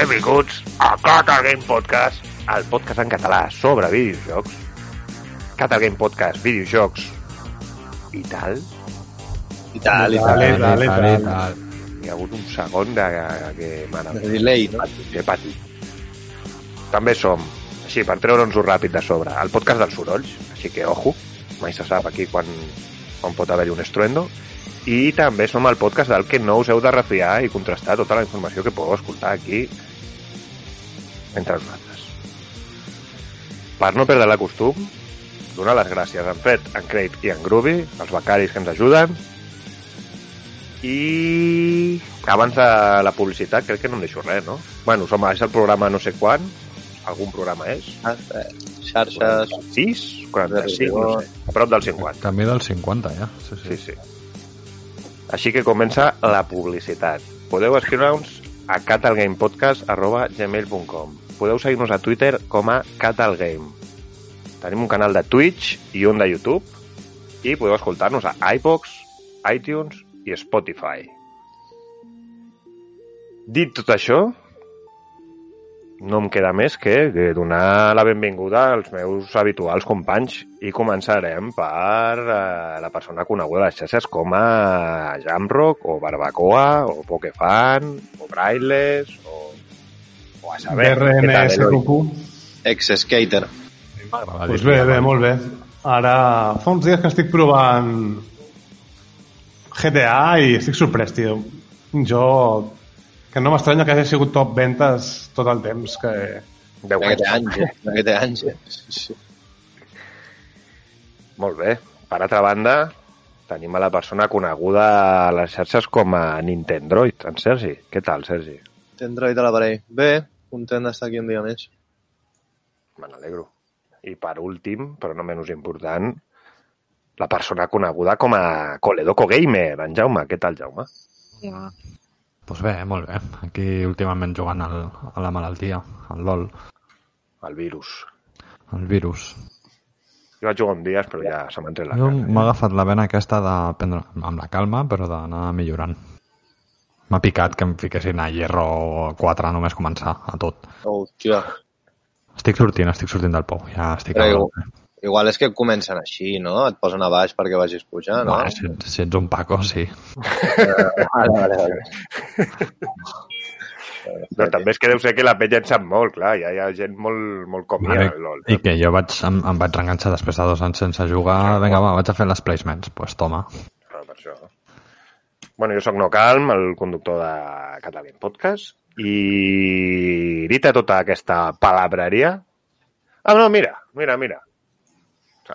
I benvinguts a Catal Game Podcast, el podcast en català sobre videojocs. Catal Game Podcast, videojocs i tal. I tal, i Dale, tal. dale, Dale, dale. dale. Hi ha hagut un segon de, que m'ha anat. De delay, no? Que pati. També som, així, per treure'ns-ho ràpid de sobre, el podcast dels sorolls, així que ojo, mai se sap aquí quan, quan pot haver-hi un estruendo. I també som el podcast del que no us heu de refiar i contrastar tota la informació que podeu escoltar aquí entre nosaltres. Per no perdre la costum, donar les gràcies a en Fred, en Craig i en Groovy, els becaris que ens ajuden, i abans de la publicitat crec que no em deixo res, no? Bueno, som, és el programa no sé quan, algun programa és, Ah, eh, Xarxes... 6, 45, no sé, a prop del 50. Camí del 50, ja. Sí, sí. Sí, sí. Així que comença la publicitat. Podeu escriure-nos a catalgamepodcast.gmail.com Podeu seguir-nos a Twitter com a catalgame. Tenim un canal de Twitch i un de YouTube i podeu escoltar-nos a iVox, iTunes i Spotify. Dit tot això, no em queda més que, que donar la benvinguda als meus habituals companys i començarem per eh, la persona coneguda a les xarxes com a Jamrock o Barbacoa o Pokefan o Brailles o, o a saber? BRMSQQ. Ex-skater. Dir- bé, bé, molt bé. Ara, fa uns dies que estic provant GTA i estic sorprès, tio. Jo, que no m'estranya que hagi sigut top ventes tot el temps que... Deu Que té anys. anys, eh? Que té anys. Sí, sí. Molt bé. Per altra banda, tenim a la persona coneguda a les xarxes com a Nintendroid, en Sergi. Què tal, Sergi? Té Android a l'aparell. Bé, content d'estar aquí un dia més. Me n'alegro. I per últim, però no menys important, la persona coneguda com a Coledoco Gamer, en Jaume. Què tal, Jaume? Pues bé, molt bé. Aquí últimament jugant al, a la malaltia, al LOL, El virus. al virus. Jo vaig jugar un dia, però ja se m'ha la Jo cara. m'ha agafat la vena aquesta de prendre amb la calma, però d'anar millorant. M'ha picat que em fiquessin a hierro 4 només començar, a tot. Oh, hòstia. Estic sortint, estic sortint del pou. Ja estic... A igual, és que comencen així, no? Et posen a baix perquè vagis pujant, no? Bueno, si, si ets un Paco, sí. Vale, vale, vale. Però també és que deu ser que la penya en sap molt, clar. Ja hi ha gent molt, molt com mi, Vale. al LOL. I que jo vaig, em, em vaig reenganxar després de dos anys sense jugar. Vinga, va, vaig a fer les placements. Doncs pues toma. Ah, per això. Bueno, jo sóc No Calm, el conductor de Catalin Podcast, i dita tota aquesta palabreria... Ah, no, mira, mira, mira.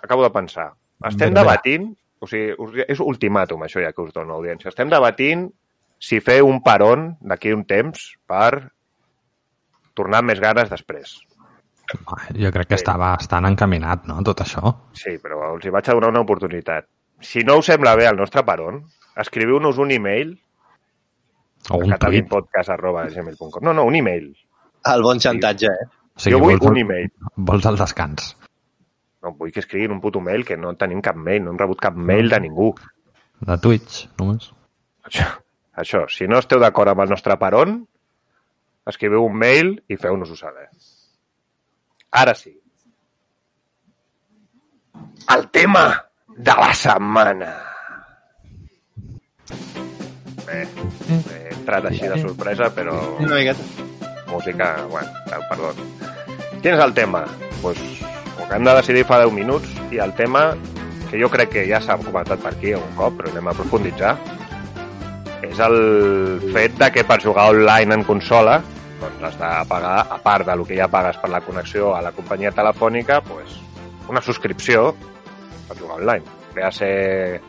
Acabo de pensar. Estem bé. debatint, o sigui, és ultimàtum això ja que us dono audiència, estem debatint si fer un peron d'aquí un temps per tornar amb més ganes després. Jo crec que està bastant encaminat, no?, tot això. Sí, però els hi vaig a donar una oportunitat. Si no us sembla bé el nostre peron, escriviu-nos un e-mail O un tuit. No, no, un e-mail. El bon xantatge, eh? O jo vull vols un e-mail. Vols el descans. No, vull que escriguin un puto mail, que no tenim cap mail, no hem rebut cap mail de ningú. De Twitch, només. Això, això si no esteu d'acord amb el nostre peron, escriviu un mail i feu-nos-ho saber. Ara sí. El tema de la setmana. Bé, he entrat així de sorpresa, però Una miqueta. música... Bueno, perdó. Quin és el tema? Pues, ho que hem de decidir fa 10 minuts i el tema, que jo crec que ja s'ha comentat per aquí un cop, però anem a profunditzar, és el fet de que per jugar online en consola doncs has de pagar, a part del que ja pagues per la connexió a la companyia telefònica, pues, una subscripció per jugar online. Ve a ser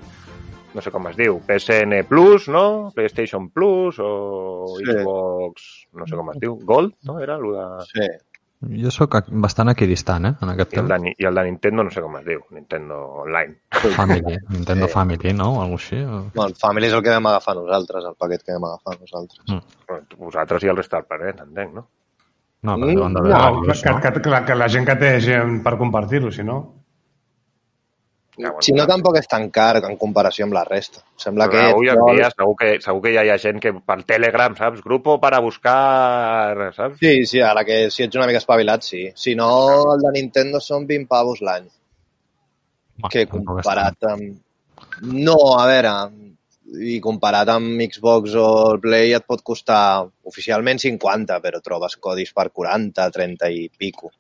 no sé com es diu, PSN Plus, no? PlayStation Plus o Sí. Xbox, no sé com es diu, Gold, no? Era de... Sí. Jo sóc bastant equidistant, eh, en aquest I el, de, I el de Nintendo no sé com es diu, Nintendo Online. Family, Nintendo Sí. Family, no? O alguna així. o- Bueno, el Family és el que vam agafar nosaltres, el paquet que vam agafar nosaltres. Bueno, vosaltres i el resta del planeta, entenc, no? No, però deuen No, d'haver que, varios, que, no? que, que, la, que la gent que té gent per compartir-ho, si no... Si no, tampoc és tan car en comparació amb la resta. Sembla que... Avui en dia segur que, segur que ja hi ha gent que per Telegram, saps? Grupo para buscar, saps? Sí, sí, ara que si ets una mica espavilat, sí. Si no, el de Nintendo són 20 pavos l'any. Que comparat amb... No, a veure, i comparat amb Xbox o el Play et pot costar oficialment 50, però trobes codis per 40, 30 i pico.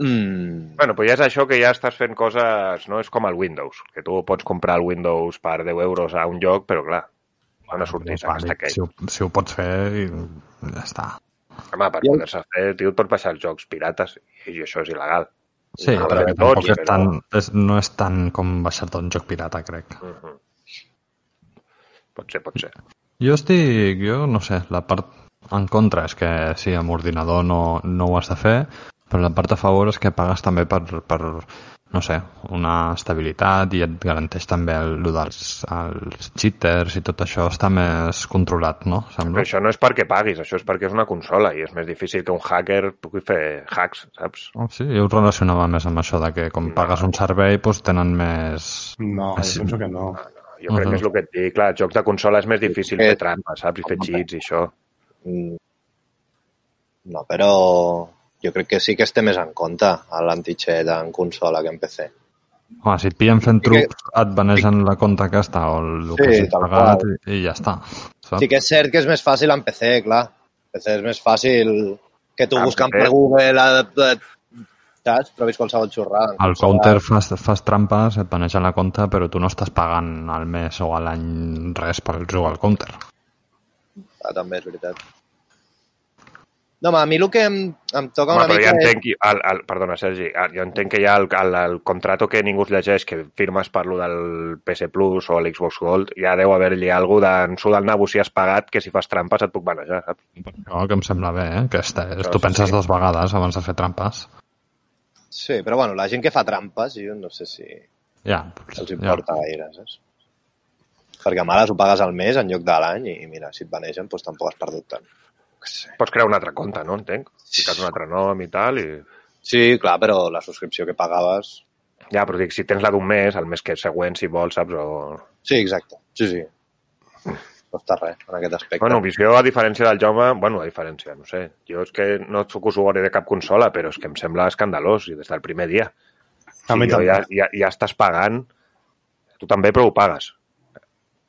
Mm, Bueno, però ja és això que ja estàs fent coses... No és com el Windows, que tu pots comprar el Windows per 10 euros a un lloc, però clar, no ha sortit aquesta vàlid. aquell. Si, ho, si ho pots fer, i ja està. Home, per poder-se fer, tio, et pots baixar els jocs pirates i això és il·legal. Sí, No, però però tots, és però- tan, és, no és tant com baixar-te un joc pirata, crec. Uh -huh. Pot ser, pot ser. Jo estic, jo no sé, la part en contra és que sí, amb ordinador no, no ho has de fer, però la part a favor és que pagues també per, per no sé, una estabilitat i et garanteix també el, el dels els cheaters i tot això està més controlat, no? Però Sembla. això no és perquè paguis, això és perquè és una consola i és més difícil que un hacker pugui fer hacks, saps? Oh, sí, jo ho relacionava més amb això de que com pagues un servei doncs tenen més... No, jo Sí. penso que no. Jo crec Mhm. que és el que et dic, clar, jocs de consola és més difícil fer trampes, saps? I fer cheats i això. mm, no, però jo crec que sí que es té més en compte a l'antichet en consola que en PC. Home, si et pillen fent Sí que- trucs, et banegen la compte aquesta o el, que Sí, hagis tal pagat i, i ja està. Saps? Sí que és cert que és més fàcil en PC, clar. PC és més fàcil que tu Ah, buscant PC. per Google, a, saps? Trobis qualsevol xorrada. Al counter fas, fas trampes, et banegen la compte, però tu no estàs pagant al mes o a l'any res per jugar al counter. Ah, també és veritat. No, home, a mi el que em, em toca Home, una però mica ja és... entenc, el, el, perdona, Sergi, el- jo entenc que hi ha el, el, el contrato que ningú es llegeix, que firmes per lo del PS Plus o l'Xbox Gold, ja deu haver-hi algú de en su del nabo si has pagat, que si fas trampes et puc manejar, saps? Això que em sembla bé, eh? que este, Però tu sí, penses sí. dues vegades abans de fer trampes. Sí, però bueno, la gent que fa trampes, jo no sé si Ja, els ja. importa gaire, saps? Perquè a males ho pagues al mes en lloc de l'any i mira, si et banegen, doncs tampoc has perdut tant. Sé. Pots crear un altre compte, no? Entenc. Fiques un altre nom i tal, i... Sí, clar, però la subscripció que pagaves... Ja, però dic, si tens la d'un mes, el mes que següent, si vols, saps? O... Sí, exacte. Sí, sí. No està res en aquest aspecte. Bueno, visió, a diferència del Jaume, bueno, a diferència, no sé. Jo és que no sóc usuari de cap consola, però és que em sembla escandalós, i des del primer dia. A mi Si jo també. ja, ja, ja estàs pagant, tu també, però ho pagues.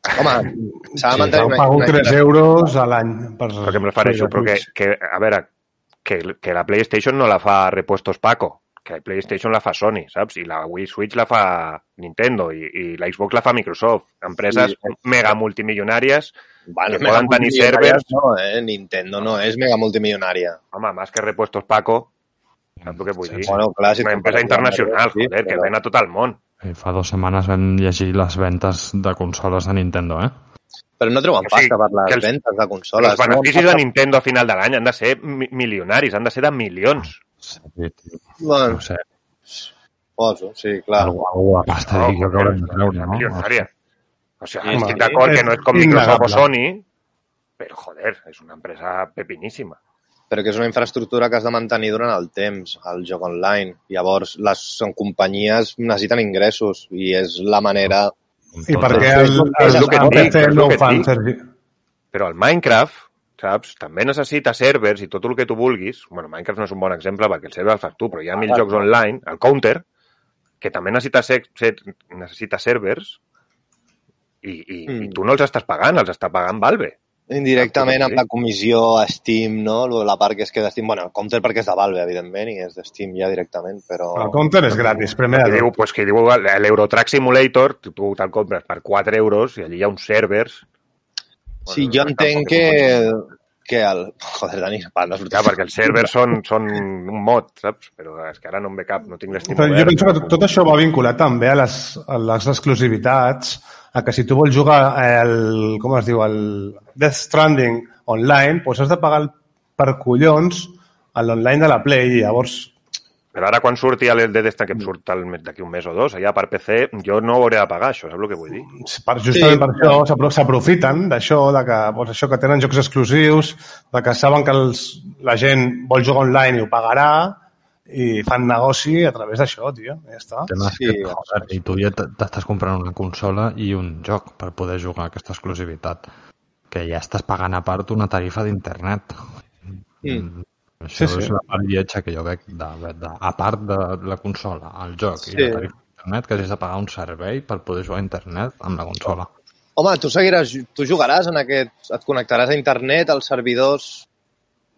Home, s'ha de Sí, mantenir jo pago 3 euros a l'any. Per, Però que em refereixo, però que, que, a veure, que, que la PlayStation no la fa Repuestos Paco, que la PlayStation la fa Sony, saps? I la Wii Switch la fa Nintendo i, i la Xbox la fa Microsoft. Empreses Sí. mega multimillonàries, Bueno, que poden tenir servers. No, eh? Nintendo no és mega multimilionària. home, més que Repuestos Paco, saps el que vull dir? Bueno, clar, si Una empresa internacional, sí, joder, que però- ven a tot el món. I fa dues setmanes vam llegir les ventes de consoles de Nintendo, eh? Però no treuen O sigui, pasta per les que els- ventes de Els consoles. beneficis treuen de Nintendo a final de l'any han de ser mi milionaris, han de ser de milions. Sí, tio, Bueno, no sé, poso, sí, clar. algú, algú de pasta No, no, que haurem de és treure, no? milionària. O sigui, Sí, estic d'acord que no és com Microsoft o. Sony, però, joder, és una empresa pepiníssima. Però que és una infraestructura que has de mantenir durant el temps, el joc online. Llavors, les són companyies necessiten ingressos i és la manera... I per què el, És el, el que el dic, PC el no ho fan. Sergi? Però el Minecraft, saps, també necessita servers i tot el que tu vulguis. bueno, Minecraft no és un bon exemple perquè el server el fas tu, però hi ha mil jocs online, el Counter, que també necessita, ser, ser, necessita servers i, i, mm. i tu no els estàs pagant, els està pagant Valve. Indirectament amb la comissió a Steam, no? La part que es queda Steam, bueno, el Counter perquè és de Valve, evidentment, i és de Steam ja directament, però... El counter és gratis, primer Qui diu, pues, qui diu l'Eurotrack Simulator, tu, te'l compres per 4 euros i allí hi ha uns servers. Sí, Bueno, jo tampoc entenc que, que el... Joder, Dani, parla Ja, perquè els servers són, són un mod, saps? Però és que ara no em ve cap, no tinc l'estim jo penso que tot, tot això va vinculat també a les, a les exclusivitats, a que si tu vols jugar el, com es diu, el Death Stranding online, doncs has de pagar el, per collons a l'online de la Play i llavors Però ara quan surti el Dead Stranding, que em surt d'aquí un mes o dos, allà per PC, jo no hauré de pagar això, saps el que vull dir? per, justament Sí. per això s'apro- s'aprofiten d'això, de que, doncs això que tenen jocs exclusius, de que saben que els, la gent vol jugar online i ho pagarà, i fan negoci a través d'això, tio. Ja està. Tema Sí, que, joder, i tu ja t'estàs comprant una consola i un joc per poder jugar a aquesta exclusivitat. Que ja estàs pagant a part una tarifa d'internet. Mm. Això Sí, sí. és la part lletja que jo veig, de, de, a part de la consola, el joc Sí. i la tarifa d'internet, que hagis de pagar un servei per poder jugar a internet amb la consola. Home, tu seguiràs, tu jugaràs en aquest... Et connectaràs a internet, als servidors,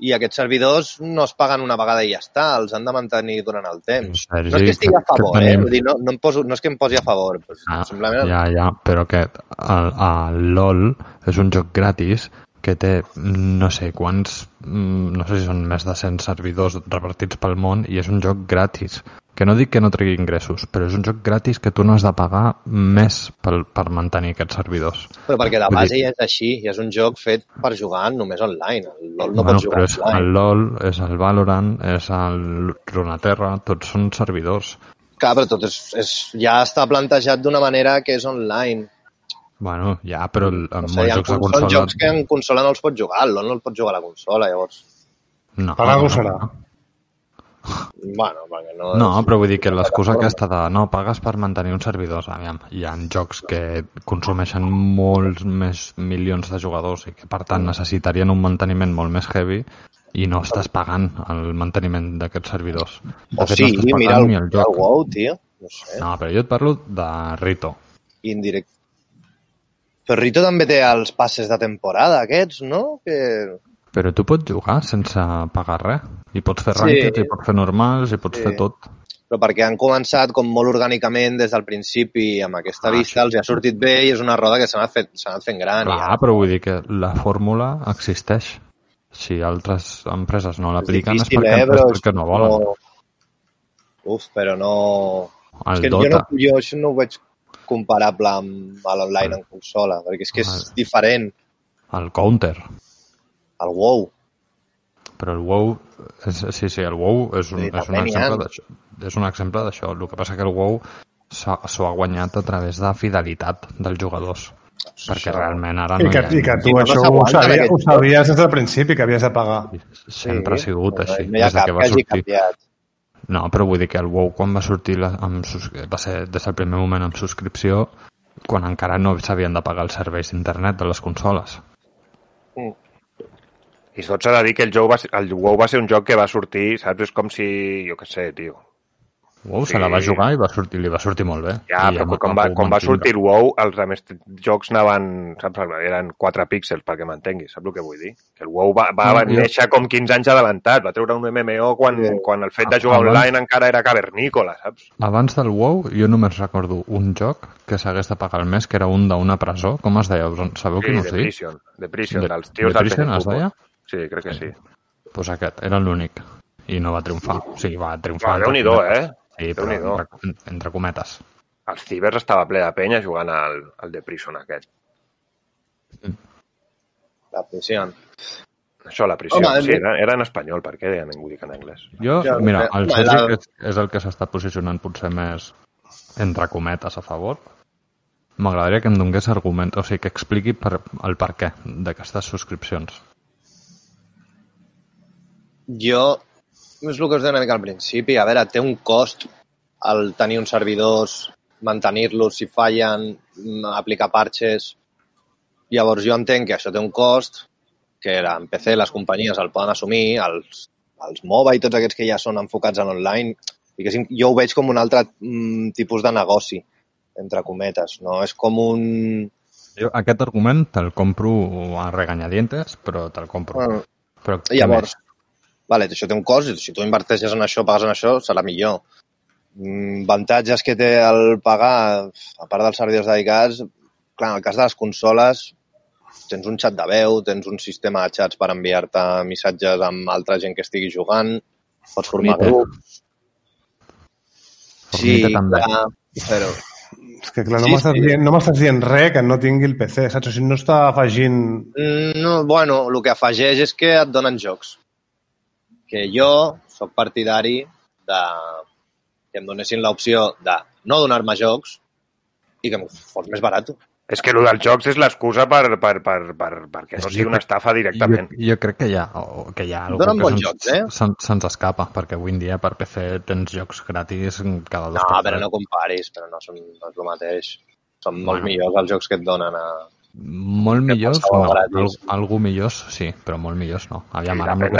i aquests servidors no es paguen una vegada i ja està, els han de mantenir durant el temps. Sergi, no és que estigui a favor, eh? Vull dir, no, no, em poso, no és que em posi a favor, però Ah, simplement... ja, ja, però que el, el LOL és un joc gratis que té no sé quants, mm, no sé si són més de 100 servidors repartits pel món i és un joc gratis. Que no dic que no tregui ingressos, però és un joc gratis que tu no has de pagar més per, per mantenir aquests servidors. Però perquè de Vull base dir- ja és així, i és un joc fet per jugar només online. El LOL no bueno, pots jugar però és offline. el LOL, és el Valorant, és el Runeterra, tots són servidors. Clar, però tot és, és, ja està plantejat d'una manera que és online. Bueno, ja, però el, en No sé, molts jocs de són consola... jocs que en consola no els pots jugar, el LOL no el pots jugar a la consola, llavors... No, Per no, serà. no. Bueno, perquè no... No, és- però vull dir que l'excusa aquesta de no, pagues per mantenir uns servidors, aviam, hi ha jocs que consumeixen molts més milions de jugadors i que per tant necessitarien un manteniment molt més heavy i no estàs pagant el manteniment d'aquests servidors. De O fet, sí, no mira el, el mira el joc. WoW, tio. No sé, No, però jo et parlo de Rito. indirect. Però Rito també té els passes de temporada, aquests, no? Que... Però tu pots jugar sense pagar res. I pots fer Sí. i pots fer normals, i pots Sí. fer tot. Però perquè han començat com molt orgànicament des del principi amb aquesta Ah, vista, sí. els hi ha sortit bé i és una roda que s'ha anat, fet, anat fent gran. Clar, però vull dir que la fórmula existeix. Si altres empreses no l'apliquen és, difícil, perquè, eh, però és perquè no volen. No... Uf, però no... El és que Dota. jo, no, jo això no ho veig comparable amb l'online en consola, perquè és que és diferent El Counter. Al WoW. Però el WoW, és, sí, sí, el WoW és un, Sí, és un exemple d'això. És un exemple d'això. El que passa que el WoW s'ha- s'ho ha guanyat a través de fidelitat dels jugadors. Perquè realment ara I no que, hi ha... I que tu I no això ho, s'aguanten sabies, aquests ho sabies des del principi, que havies de pagar. Sempre ha sigut no, així. No hi ha des de cap que que va hagi sortir. canviat. No, però vull dir que el WoW quan va sortir la, amb, va ser des del primer moment amb subscripció quan encara no s'havien de pagar els serveis d'internet de les consoles. I tot s'ha de dir que el, joc va, ser- el WoW va ser un joc que va sortir, saps? És com si, jo què sé, tio. WoW Sí. se la va jugar i va sortir, li va sortir molt bé. Ja, I però quan va, el quan va sortir el WoW, els altres jocs anaven, saps? Eren 4 píxels, perquè m'entenguis, saps el que vull dir? Que el WoW va, va, No, va jo- néixer com 15 anys adelantat, va treure un MMO quan, Sí. quan el fet de jugar Abans- online encara era cavernícola, saps? Abans del WoW, jo només recordo un joc que s'hagués de pagar al mes, que era un d'una presó. Com es deia? Sabeu Sí, quin us de dic? Prison, de Prison, De- dels tios de del Prison, es deia? Sí, crec que sí. Doncs pues aquest, era l'únic. I no va triomfar. O sigui, va triomfar... Va, Déu-n'hi-do, eh? Sí, però entre, entre cometes. Els cibers estava ple de penya jugant al, al de Prison aquest. La prisión. Això, la prisió. Home, sí, era, era en espanyol, per què deien ningú dic en anglès? Jo, Ja, mira, el Sergi la- és, és el que s'està posicionant potser més entre cometes a favor. M'agradaria que em donés argument, o sigui, que expliqui per, el per què d'aquestes subscripcions. Jo, és el que us deia una mica al principi, a veure, té un cost el tenir uns servidors, mantenir-los si fallen, mm, aplicar parches... Llavors jo entenc que això té un cost, que en PC les companyies el poden assumir, els, els MOBA i tots aquests que ja són enfocats en online, diguéssim, jo ho veig com un altre mm, tipus de negoci, entre cometes, no? És com un... Jo aquest argument te'l compro a reganyadientes, però te'l compro. Bueno, Però Llavors? Vale, això té un cost, si tu inverteixes en això, pagues en això, serà millor. Mm, Avantatges que té el pagar, a part dels servidors dedicats, clar, en el cas de les consoles, tens un xat de veu, tens un sistema de xats per enviar-te missatges amb altra gent que estigui jugant, pots formar grups. Sí, també. clar, però... És que clar, no Sí, m'estàs sí. dient, no dient res que no tingui el PC, saps? O sigui, no està afegint... No, bueno, el que afegeix és que et donen jocs. Que jo sóc partidari de que em donessin l'opció de no donar-me jocs i que em fos més barat. És que el dels jocs és l'excusa per, per, per, per, perquè no sigui una estafa directament. Jo, jo crec que hi ha, o, que hi ha algú Donen que jocs, eh? se'n- Se'ns escapa, perquè avui en dia per PC tens jocs gratis cada dos No, per però no comparis, però no, són, no és el mateix. Són Bueno. molt millors els jocs que et donen a... Molt que millors, no. Al, algú millors, sí, però molt millors no. Aviam, Sí, ara amb el que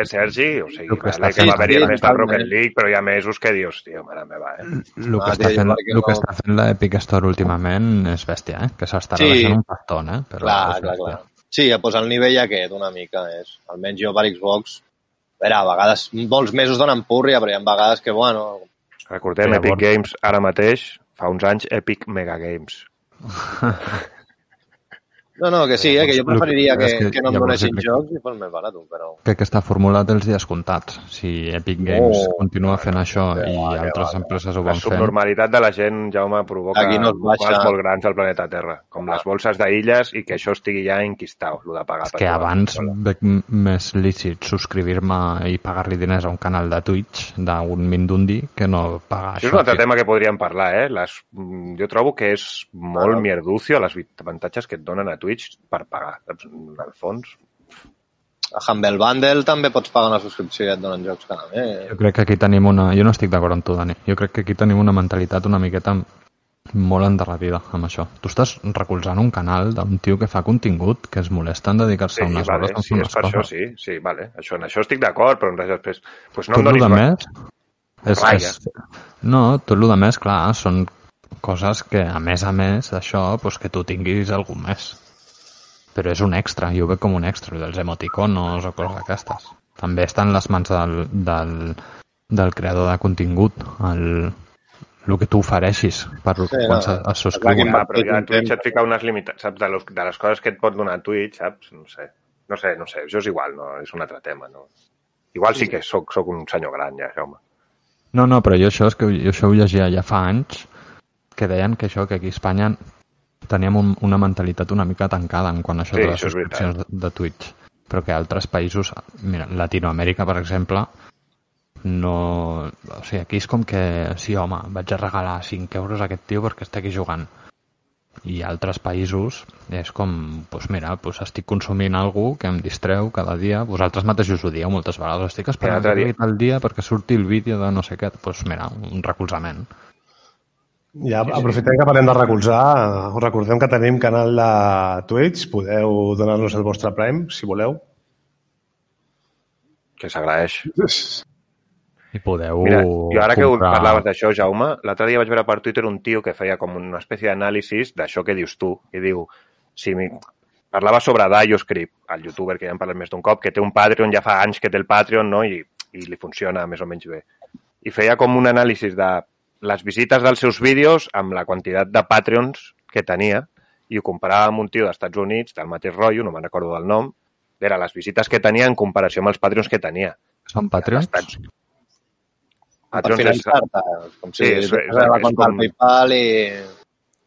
eh, Sergi? O sigui, el que està que fent- va haver-hi Sí, el. Rocket League, però hi ha mesos que dius, tio, mare meva, eh? El que, Ah, està fent, que no- està fent l'Epic Store últimament és bèstia, eh? Que s'està Sí. rebaixant un pastón, eh? Però Clar, clar, clar. Sí, doncs el nivell aquest una mica és. Almenys jo per Xbox, a veure, a vegades, molts mesos donen púrria, però hi ha vegades que, bueno, Recordem, Sí, Epic Games ara mateix, fa uns anys, Epic Mega Games. No, no, que sí, eh, que jo preferiria que, que que no em donessin crec- jocs i fos més barat, però... que aquesta fórmula té els dies comptats. Si Epic Games Oh, continua fent això que i va, que altres va, que empreses ho La van fent, subnormalitat de la gent, Jaume, provoca Aquí no baixa. molt grans al planeta Terra, com les bolses d'illes i que això estigui ja enquistat, el de pagar. és per que abans veig més lícit subscriure-me i pagar-li diners a un canal de Twitch d'un Mindundi que no pagar Això és un altre tio. tema que podríem parlar, eh? Les, jo trobo que és molt Ah. mierducio les avantatges que et donen a Twitch per pagar. Saps? Al fons, A Humble Bundle també pots pagar una subscripció i et donen jocs cada mes. Jo crec que aquí tenim una... Jo no estic d'acord amb tu, Dani. Jo crec que aquí tenim una mentalitat una miqueta molt endarrerida amb això. Tu estàs recolzant un canal d'un tio que fa contingut, que es molesta en dedicar-se sí, a unes vale, hores a sí, fer unes per això, coses. sí, sí, vale. Això, en això estic d'acord, però en res després... Pues no tot em el donis... de més... És, és, no, tot el de més, clar, són coses que, a més a més d'això, pues, que tu tinguis algun més. Però és un extra, jo ho veig com un extra, el dels emoticonos o coses d'aquestes. També està en les mans del, del, del creador de contingut, el, el que tu ofereixis per Sí, quan no, es clar que subscriuen. Va, però ja Twitch et fica unes limitacions, saps? De, los, de les coses que et pot donar Twitch, saps? No sé. No sé, no sé. Això és igual, no? És un altre tema, no? Igual sí que sóc, sóc un senyor gran, ja, Jaume. No, no, però jo això, és que jo això ho llegia ja fa anys, que deien que això, que aquí a Espanya teníem un, una mentalitat una mica tancada en quant a això Sí, de les això subscripcions de, de Twitch. Però que altres països, mira, Latinoamèrica, per exemple, no... O sigui, aquí és com que, sí, home, vaig a regalar 5 euros a aquest tio perquè està aquí jugant. I altres països és com, doncs mira, doncs estic consumint algú que em distreu cada dia. Vosaltres mateixos ho dieu moltes vegades. Estic esperant que dia- dia perquè surti el vídeo de no sé què. Doncs mira, un recolzament. Ja aprofitem que parlem de recolzar. Us recordem que tenim canal de Twitch. Podeu donar-nos el vostre Prime, si voleu. Que s'agraeix. I podeu Mira, jo ara que comprar... parlaves d'això, Jaume, l'altre dia vaig veure per Twitter un tio que feia com una espècie d'anàlisis d'això que dius tu, i diu, si mi... parlava sobre DioScript, el youtuber que ja hem parlat més d'un cop, que té un Patreon, ja fa anys que té el Patreon, no? I, i li funciona més o menys bé. I feia com un anàlisis de les visites dels seus vídeos amb la quantitat de Patreons que tenia i ho comparava amb un tio dels Estats Units, del mateix rotllo, no me'n recordo del nom, era les visites que tenia en comparació amb els Patreons que tenia. Són Patreons? Estats... per Patreons és- finançar-te, com si Sí, és- és, és- la és compta com- al PayPal i, i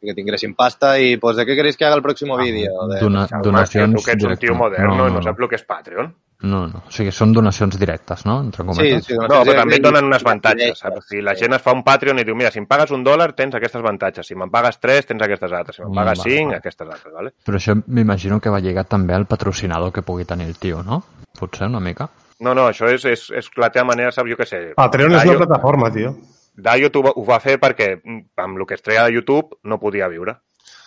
que t'ingressin pasta i pues, ¿de qué queréis que haga el próximo vídeo? De... Dona, donacions tu que ets un tio moderno no, i no no, saps el que és Patreon. no, no. O sigui, són donacions directes, no? Entre Sí, cometes. sí, No, però també et donen uns avantatges, saps? Si la gent es fa un Patreon i diu, mira, si em pagues un dòlar, tens aquests avantatges. Si me'n pagues tres, tens aquestes altres. Si me'n Mm, pagues va, cinc, va. aquestes altres, vale? Però això m'imagino que va lligat també al patrocinador que pugui tenir el tio, no? Potser una mica. No, no, això és, és, és la teva manera, saps? Jo què sé. Patreon és una plataforma, tio. Dio t'ho va- ho va fer perquè mm, amb el que es treia de YouTube no podia viure.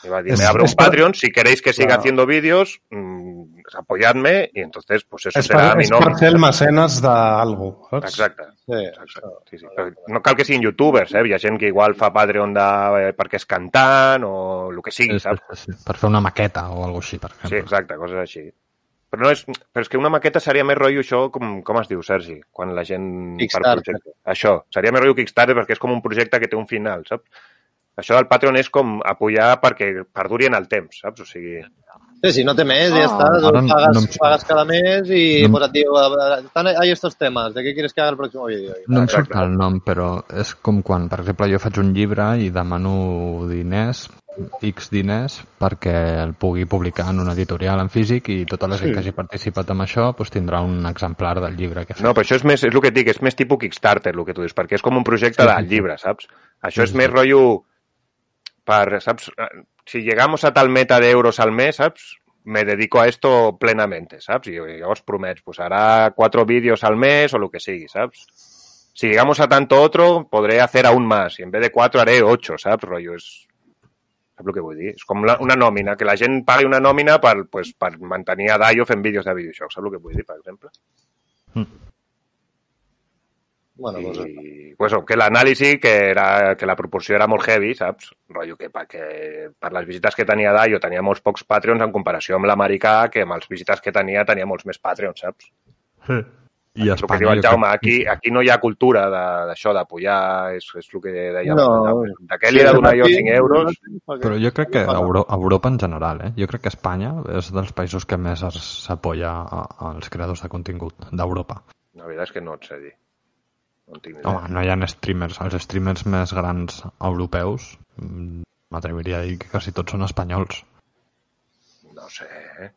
Y va a decir, Es- me abro es un pa- Patreon, si queréis que siga Claro. haciendo vídeos, mm, apoyadme y entonces, pues eso serà per, mi és nom. per ser el mecenes d'algú, saps? Exacte. Sí, Exacte. Sí, sí. Però no cal que siguin youtubers, eh? Hi ha gent que igual fa Patreon de, eh, perquè és cantant o el que sigui, Sí, saps? sí, sí. Per fer una maqueta o alguna així, per Sí, exemple. exacte, coses així. Però, no és, però és que una maqueta seria més rotllo això, com, com es diu, Sergi? Quan la gent... per Kickstarter. projecte. Això, seria més rotllo Kickstarter perquè és com un projecte que té un final, saps? Això del Patreon és com apoyar perquè perduri en el temps, saps? O sigui, Sí, sí, no té més, ja Ah, està. Tu ara no- pagues, no em- pagues cada mes i No em- pues et diu, "Ah, están ahí estos temas, ¿de qué quieres que haga el próximo vídeo? I No em tal. surt el nom, però és com quan, per exemple, jo faig un llibre i demano diners, X diners, perquè el pugui publicar en una editorial en físic i tota la gent que hagi participat en això doncs, tindrà un exemplar del llibre que fet. no, però això és més, és el que et dic, és més tipus Kickstarter, el que tu dius, perquè és com un projecte Sí, de sí, sí. llibre, saps? Això Sí, és sí, més sí. rotllo per, saps? si llegamos a tal meta de euros al mes, ¿sabes? Me dedico a esto plenamente, ¿sabes? Y os prometo, pues hará cuatro vídeos al mes o lo que sigui, ¿sabes? Si llegamos a tanto otro, podré hacer aún más. Y en vez de cuatro, haré ocho, ¿sabes? Rollo, és... Saps el que vull dir? És com la, una nòmina, que la gent pagui una nòmina per, pues, per mantenir a Daio fent vídeos de videojocs. Saps el que vull dir, per exemple? Bueno, doncs, I, pues, que l'anàlisi, que, era, que la proporció era molt heavy, saps? Rotllo que, pa- que per les visites que tenia Daio tenia molts pocs Patreons en comparació amb l'americà, que amb els visites que tenia tenia molts més Patreons, saps? I a el que Espanya... diu el Jaume, aquí, aquí no hi ha cultura d'això, d'apoyar, és, és el que deia No. De què li he de donar jo 5 euros? Però jo crec que a Euro Europa en general, eh? Jo crec que Espanya és dels països que més s'apoya a- als creadors de contingut d'Europa. La veritat és que no et sé dir. No. Home, no hi ha streamers. Els streamers més grans europeus mm, m'atreviria a dir que quasi tots són espanyols. No sé. eh?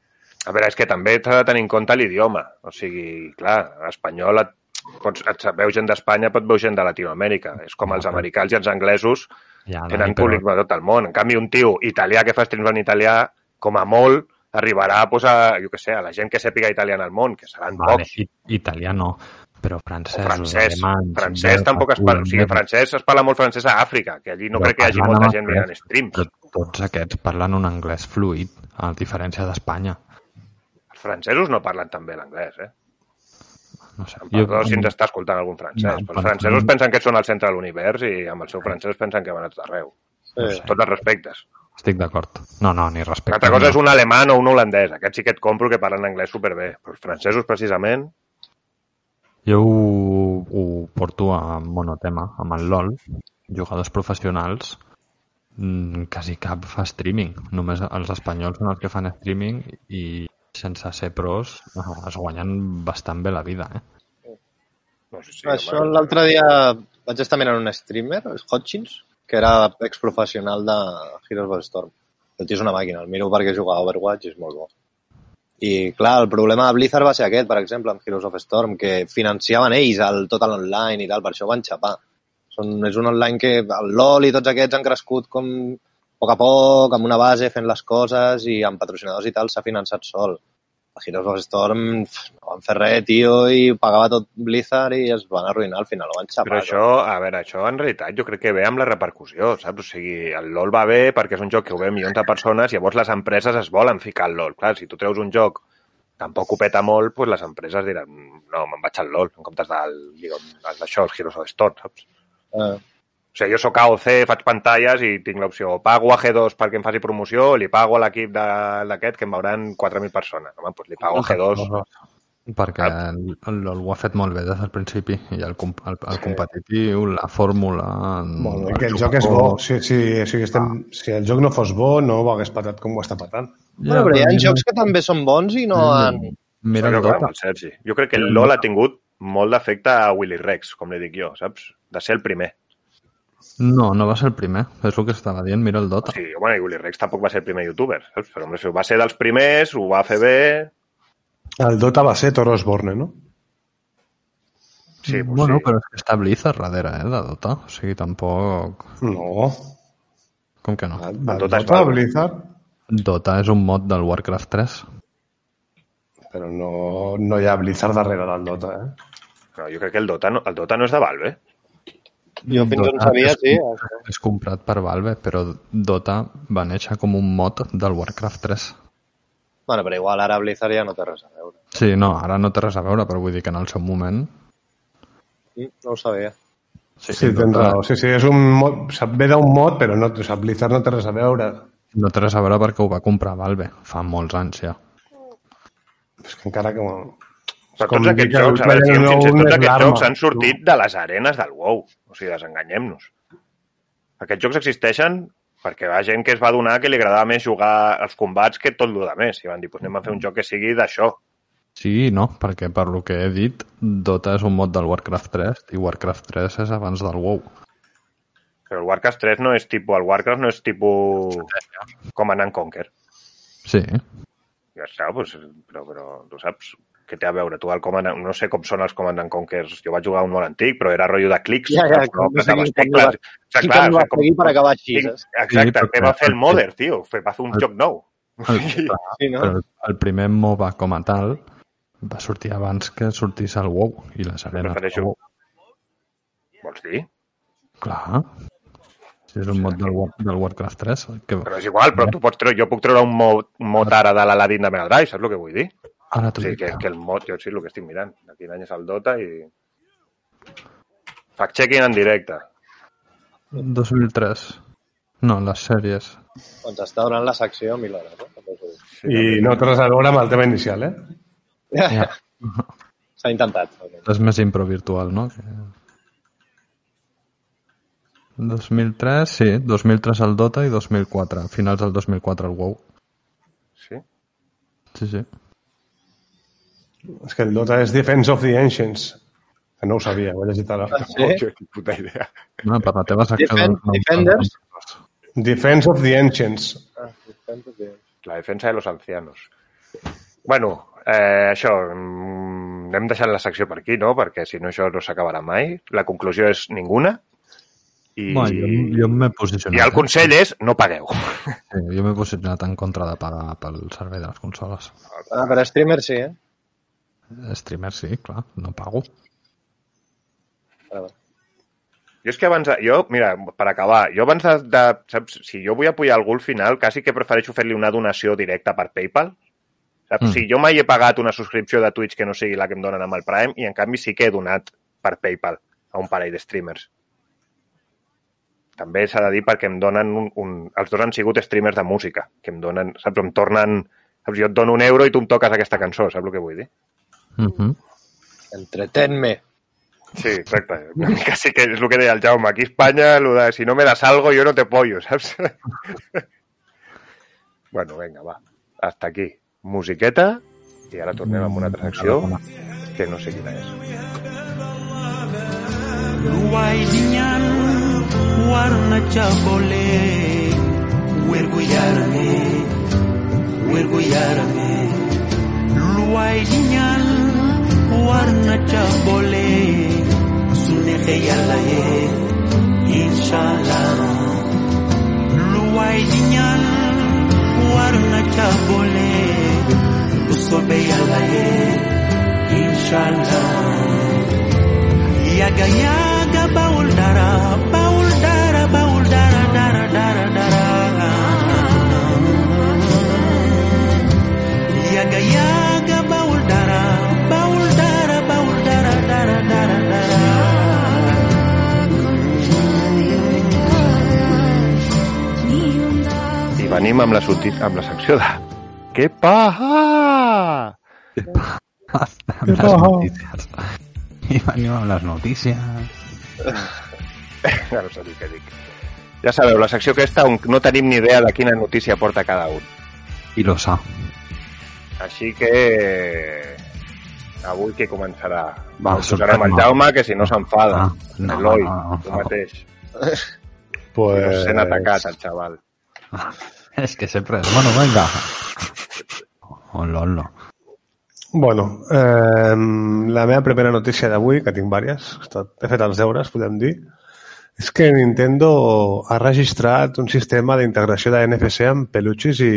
A veure, és que també t'ha de tenir en compte l'idioma. O sigui, clar, espanyol et, pots, et veu gent d'Espanya, pot veu gent de Latinoamèrica. És com els americans i els anglesos Ja, tenen públic de tot el món. En canvi, un tio italià que fa streams en italià, com a molt, arribarà pues, a, jo què sé, a la gent que sàpiga italià en el món, que seran Vale, pocs. i, italià no, però O francès, francès. alemany... francès tampoc es parla. O sigui, francès es parla molt francès a Àfrica, que allí no Però crec que hi hagi molta en gent mirant streams. Però tots aquests parlen un anglès fluid, a diferència d'Espanya. Els francesos no parlen tan bé l'anglès, eh? No sé. Em perdó si ens està escoltant algun francès. No, els francesos pensen que són al centre de l'univers i amb el seu francès pensen que van a tot arreu. sí. Tots els respectes. Estic d'acord. No, no, ni Una respecte. altra cosa no. és un alemany o un holandès. Aquest sí que et compro que parlen anglès superbé. Però els francesos, precisament, Jo ho, ho porto a monotema, amb el LOL. Jugadors professionals, mm, quasi cap fa streaming. Només els espanyols són els que fan streaming i sense ser pros eh, es guanyen bastant bé la vida, eh? no sé si... Això l'altre dia vaig estar mirant un streamer, el Hotchins, que era exprofessional de Heroes of the Storm. El tio és una màquina, el miro perquè juga a Overwatch i és molt bo. I clar, el problema de Blizzard va ser aquest, per exemple, amb Heroes of Storm, que financiaven ells el, tot l'online i tal, per això van xapar. Són, és un online que el LoL i tots aquests han crescut com poc a poc, amb una base, fent les coses i amb patrocinadors i tal s'ha finançat sol. A Heroes of Storm no van fer res, tio, i pagava tot Blizzard i es van arruïnar al final, ho van xapar. Però això, a veure, això en realitat jo crec que ve amb la repercussió, saps? O sigui, el LoL va bé perquè és un joc que ho ve milions de persones i llavors les empreses es volen ficar al LoL. Clar, si tu treus un joc tampoc ho peta molt, doncs les empreses diran no, me'n vaig al LoL, en comptes del, diguem, el d'això, els Heroes of Storm, saps? Eh, O sigui, jo sóc AOC, faig pantalles i tinc l'opció o pago a G2 perquè em faci promoció o li pago a l'equip d'aquest que em veuran 4.000 persones. Home, doncs li pago a G2. Perquè el, el LoL ho ha fet molt bé des del principi i el, el, el competitiu, la fórmula... Molt bé, que el joc és bo. Si, si, si, estem, si el joc no fos bo, no ho hagués patat com ho està patant. bueno, però hi ha jocs que també són bons i no han... Mira el Dota. el Sergi. Jo crec que el LoL ha tingut molt d'efecte a Willy Rex, com li dic jo, saps? De ser el primer. No, no va ser el primer. És el que estava dient, mira el Dota. Sí, bueno, i Willy Rex tampoc va ser el primer youtuber, saps? Però home, va ser dels primers, ho va fer bé... El Dota va ser Toro Osborne, no? Sí, pues bueno, sí. però és que està Blizzard darrere, eh, de Dota. O sigui, tampoc... No. Com que no? El, El el Dota és Dota, Valve. Blizzard, Dota és un mod del Warcraft 3. però no, no hi ha Blizzard darrere del Dota, eh? No, jo crec que el Dota no, el Dota no és de Valve, eh? Jo fins on Dota sabia, és, sí. És comprat per Valve, però Dota va néixer com un mod del Warcraft 3. Bueno, però igual ara Blizzard ja no té res a veure. Sí, no, ara no té res a veure, però vull dir que en el seu moment... Mm, No ho sabia. Sí, sí tens raó. Sí, sí, és un mod, ve d'un mod, però no, o sigui, Blizzard no té res a veure. No té res a veure perquè ho va comprar Valve fa molts anys ja. És que encara que... Però tots aquests jocs, a veure, Unknown tots és aquests jocs han sortit de les arenes del WoW. O sigui, desenganyem-nos. Aquests jocs existeixen perquè va gent que es va donar que li agradava més jugar als combats que tot el que més. I van dir, pues anem a fer un joc que sigui d'això. Sí i no, perquè per lo que he dit, Dota és un mod del Warcraft 3 i Warcraft 3 és abans del WoW. Però el Warcraft 3 no és tipus... El Warcraft no és tipus... Com anar en Conquer. Sí, Ja està, pues, però, però tu saps... que té a veure, tu el Command, no sé com són els Command and Conquers, jo vaig jugar un molt antic, però era rotllo de clics, Ja, ja, no no sé quin com tecles. O sigui, clar, va com- seguir per acabar així, saps? Exacte, Sí, què va fer el Mother, tio? Va fer un El- joc nou. El, Sí, no? el, el primer MOBA com a tal va sortir abans que sortís el WoW i les arenes. Prefereixo. WoW. Vols dir? Clar. Si és un mod del, del Warcraft 3. Que... Però és igual, però tu pots treure, jo puc treure un mod, un mod ara de l'Aladin de Mega Drive, saps el que vull dir? Ara dic. que, que el mod, jo sí el que estic mirant. De quin any és el Dota i... Fact-checking en directe. 2003. No, les sèries. Doncs està donant la secció mil hores, no? Dic. Sí, I no té res a veure amb el tema inicial, eh? Ja. S'ha intentat. És més impro virtual, no? Que... 2003, sí. 2003 el Dota i 2004. Finals del 2004 el WoW. Sí? Sí, sí. És que el Dota és Defense of the Ancients. Que no ho sabia, ho he llegit ara. Sí? Oh, puta idea. No, per la teva secció... Defen- no- no- Defenders? Defense of the Ancients. Ah, La defensa de los ancianos. Bueno, eh, això, mm, hem deixat la secció per aquí, no? Perquè si no això no s'acabarà mai. La conclusió és ninguna. I, Bueno, jo, jo m'he posicionat. I el eh? consell és no pagueu. Sí, jo m'he posicionat en contra de pagar pel servei de les consoles. Ah, per streamer sí, eh? Streamer sí, clar, no pago. Ah. Jo és que abans, de- jo, mira, per acabar, jo abans de, de saps, si jo vull apoyar algú al final, quasi que prefereixo fer-li una donació directa per PayPal. Saps? Mm. Si jo mai he pagat una subscripció de Twitch que no sigui la que em donen amb el Prime i en canvi sí que he donat per PayPal a un parell de streamers. També s'ha de dir perquè em donen un, un... Els dos han sigut streamers de música, que em donen, saps, em tornen... Saps, jo et dono un euro i tu em toques aquesta cançó, saps el que vull dir? Uh -huh. Entretenme. Sí, mica sí que és el que deia el Jaume. Aquí a Espanya, lo de si no me das algo, yo no te pollo, saps? bueno, vinga, va. Hasta aquí. Musiqueta i ara tornem amb una altra secció que no sé quina és. lu waay di ñaan war na warna cabole sune khayalae inshallah. Luwai dinyan warna cabole usobe yalae inshallah. Yaga yaga baul daraba venim amb la, sortit, amb la secció de... Què paja? amb les notícies. I venim amb les notícies. Ja no sé què dic. Ja sabeu, la secció aquesta on no tenim ni idea de quina notícia porta cada un. I lo sa. Així que... Avui qui començarà? Va, el posarem el sorprèn-me. Jaume, que si no s'enfada. Ah, no, Eloi, no, no, tu no. mateix. Pues... Pues... Sent atacat, el xaval. És que sempre és... Bueno, vinga. Hola, hola. Bueno, eh, la meva primera notícia d'avui, que tinc diverses, he fet els deures, podem dir, és que Nintendo ha registrat un sistema d'integració de NFC amb peluches i,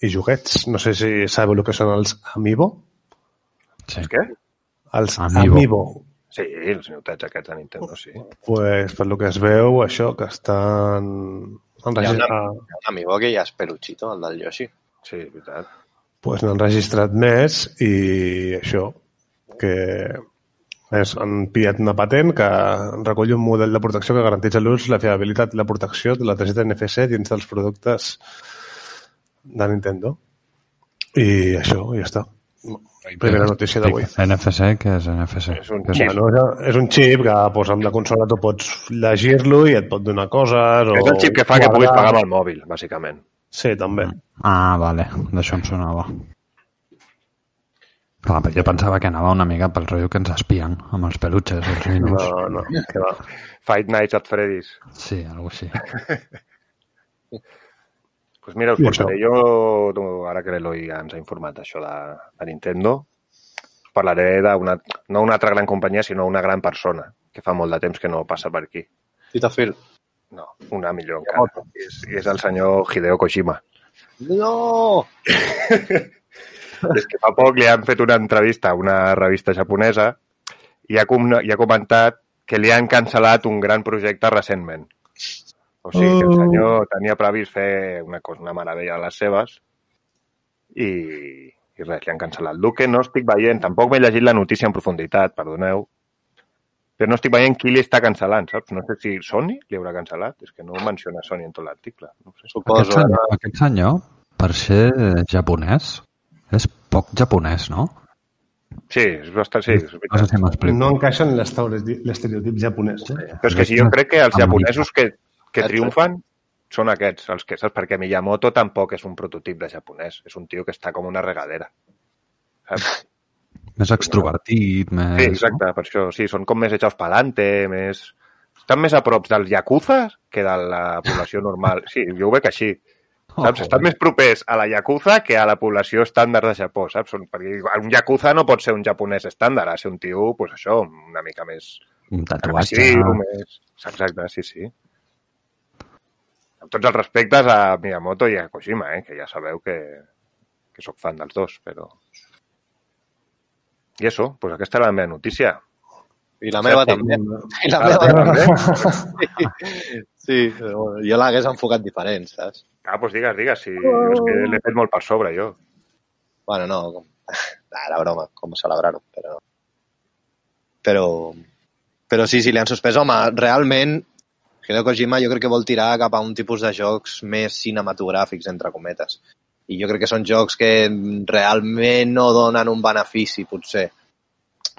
i joguets. No sé si sabeu el que són els Amiibo. Sí. És què? Els Amiibo. Amiibo. Sí, els newtets aquests de Nintendo, sí. Pues, per lo que es veu, això, que estan... Han Hi ha una- registrat, hi ha un amigo que ja és peluchito, el del Yoshi. Sí, és veritat. pues, n'han registrat més i això, que és, han pillat una patent que recull un model de protecció que garanteix l'ús, la fiabilitat i la protecció de la targeta NFC dins dels productes de Nintendo. I això, ja està. Primera notícia d'avui. NFC, què és NFC? És un xip. Bueno, és- és un xip que pues, amb la consola tu pots llegir-lo i et pot donar coses. És o el xip que fa que puguis pagar amb el mòbil, bàsicament. Sí, també. Ah, vale, d'això em sonava. Clar, però jo pensava que anava una mica pel rotllo que ens espien amb els peluches, els ninos. No, no, que va. Fight Nights at Freddy's. Sí, algo així. Pues mira, us portaré jo, ara que l'Eloi ja ens ha informat això de, de Nintendo, parlaré d'una, no una altra gran companyia, sinó una gran persona, que fa molt de temps que no passa per aquí. Tita Phil. No, una millor encara. I és, i és el senyor Hideo Kojima. No! És que fa poc li han fet una entrevista a una revista japonesa i ha, com, i ha comentat que li han cancel·lat un gran projecte recentment. O sigui, que el Oh. senyor tenia previst fer una cosa, una meravella de les seves i, i res, li han cancel·lat. El que no estic veient, tampoc m'he llegit la notícia en profunditat, perdoneu, però no estic veient qui li està cancel·lant, saps? No sé si Sony li haurà cancel·lat, és que no menciona Sony en tot l'article. No sé. Aquest Suposo. senyor, aquest senyor, per ser japonès, és poc japonès, no? Sí, és bastant, sí, és No sé si. No encaixa en l'estereotip japonès. No? Però és que si jo crec que els japonesos que, que triomfen són aquests, els que saps? Perquè Miyamoto tampoc és un prototip de japonès, és un tio que està com una regadera. Saps? Més extrovertit, més... Sí, exacte, per això, sí, són com més echados pa'lante, més... Estan més a prop dels yakuza que de la població normal. Sí, jo ho veig així. Saps? Oh, Estan més propers a la yakuza que a la població estàndard de Japó, saps? Perquè un yakuza no pot ser un japonès estàndard, ha de ser un tio, pues això, una mica més Un tatuatge. agressiu, més... Exacte, sí, sí. Amb tots els respectes a Miyamoto i a Kojima, eh? que ja sabeu que, que sóc fan dels dos, però... I això, pues aquesta era la meva notícia. I la meva també. I la Ah, meva la teva també. Sí, però bueno, jo l'hagués enfocat diferent, saps? Ah, doncs digues, digues, si jo és que l'he fet molt per sobre, jo. Bueno, no, com... Ah, era broma, com celebrar-ho, però... Però... Però sí, sí, li han suspès. Home, realment, Hideo Kojima jo crec que vol tirar cap a un tipus de jocs més cinematogràfics, entre cometes. I jo crec que són jocs que realment no donen un benefici, potser.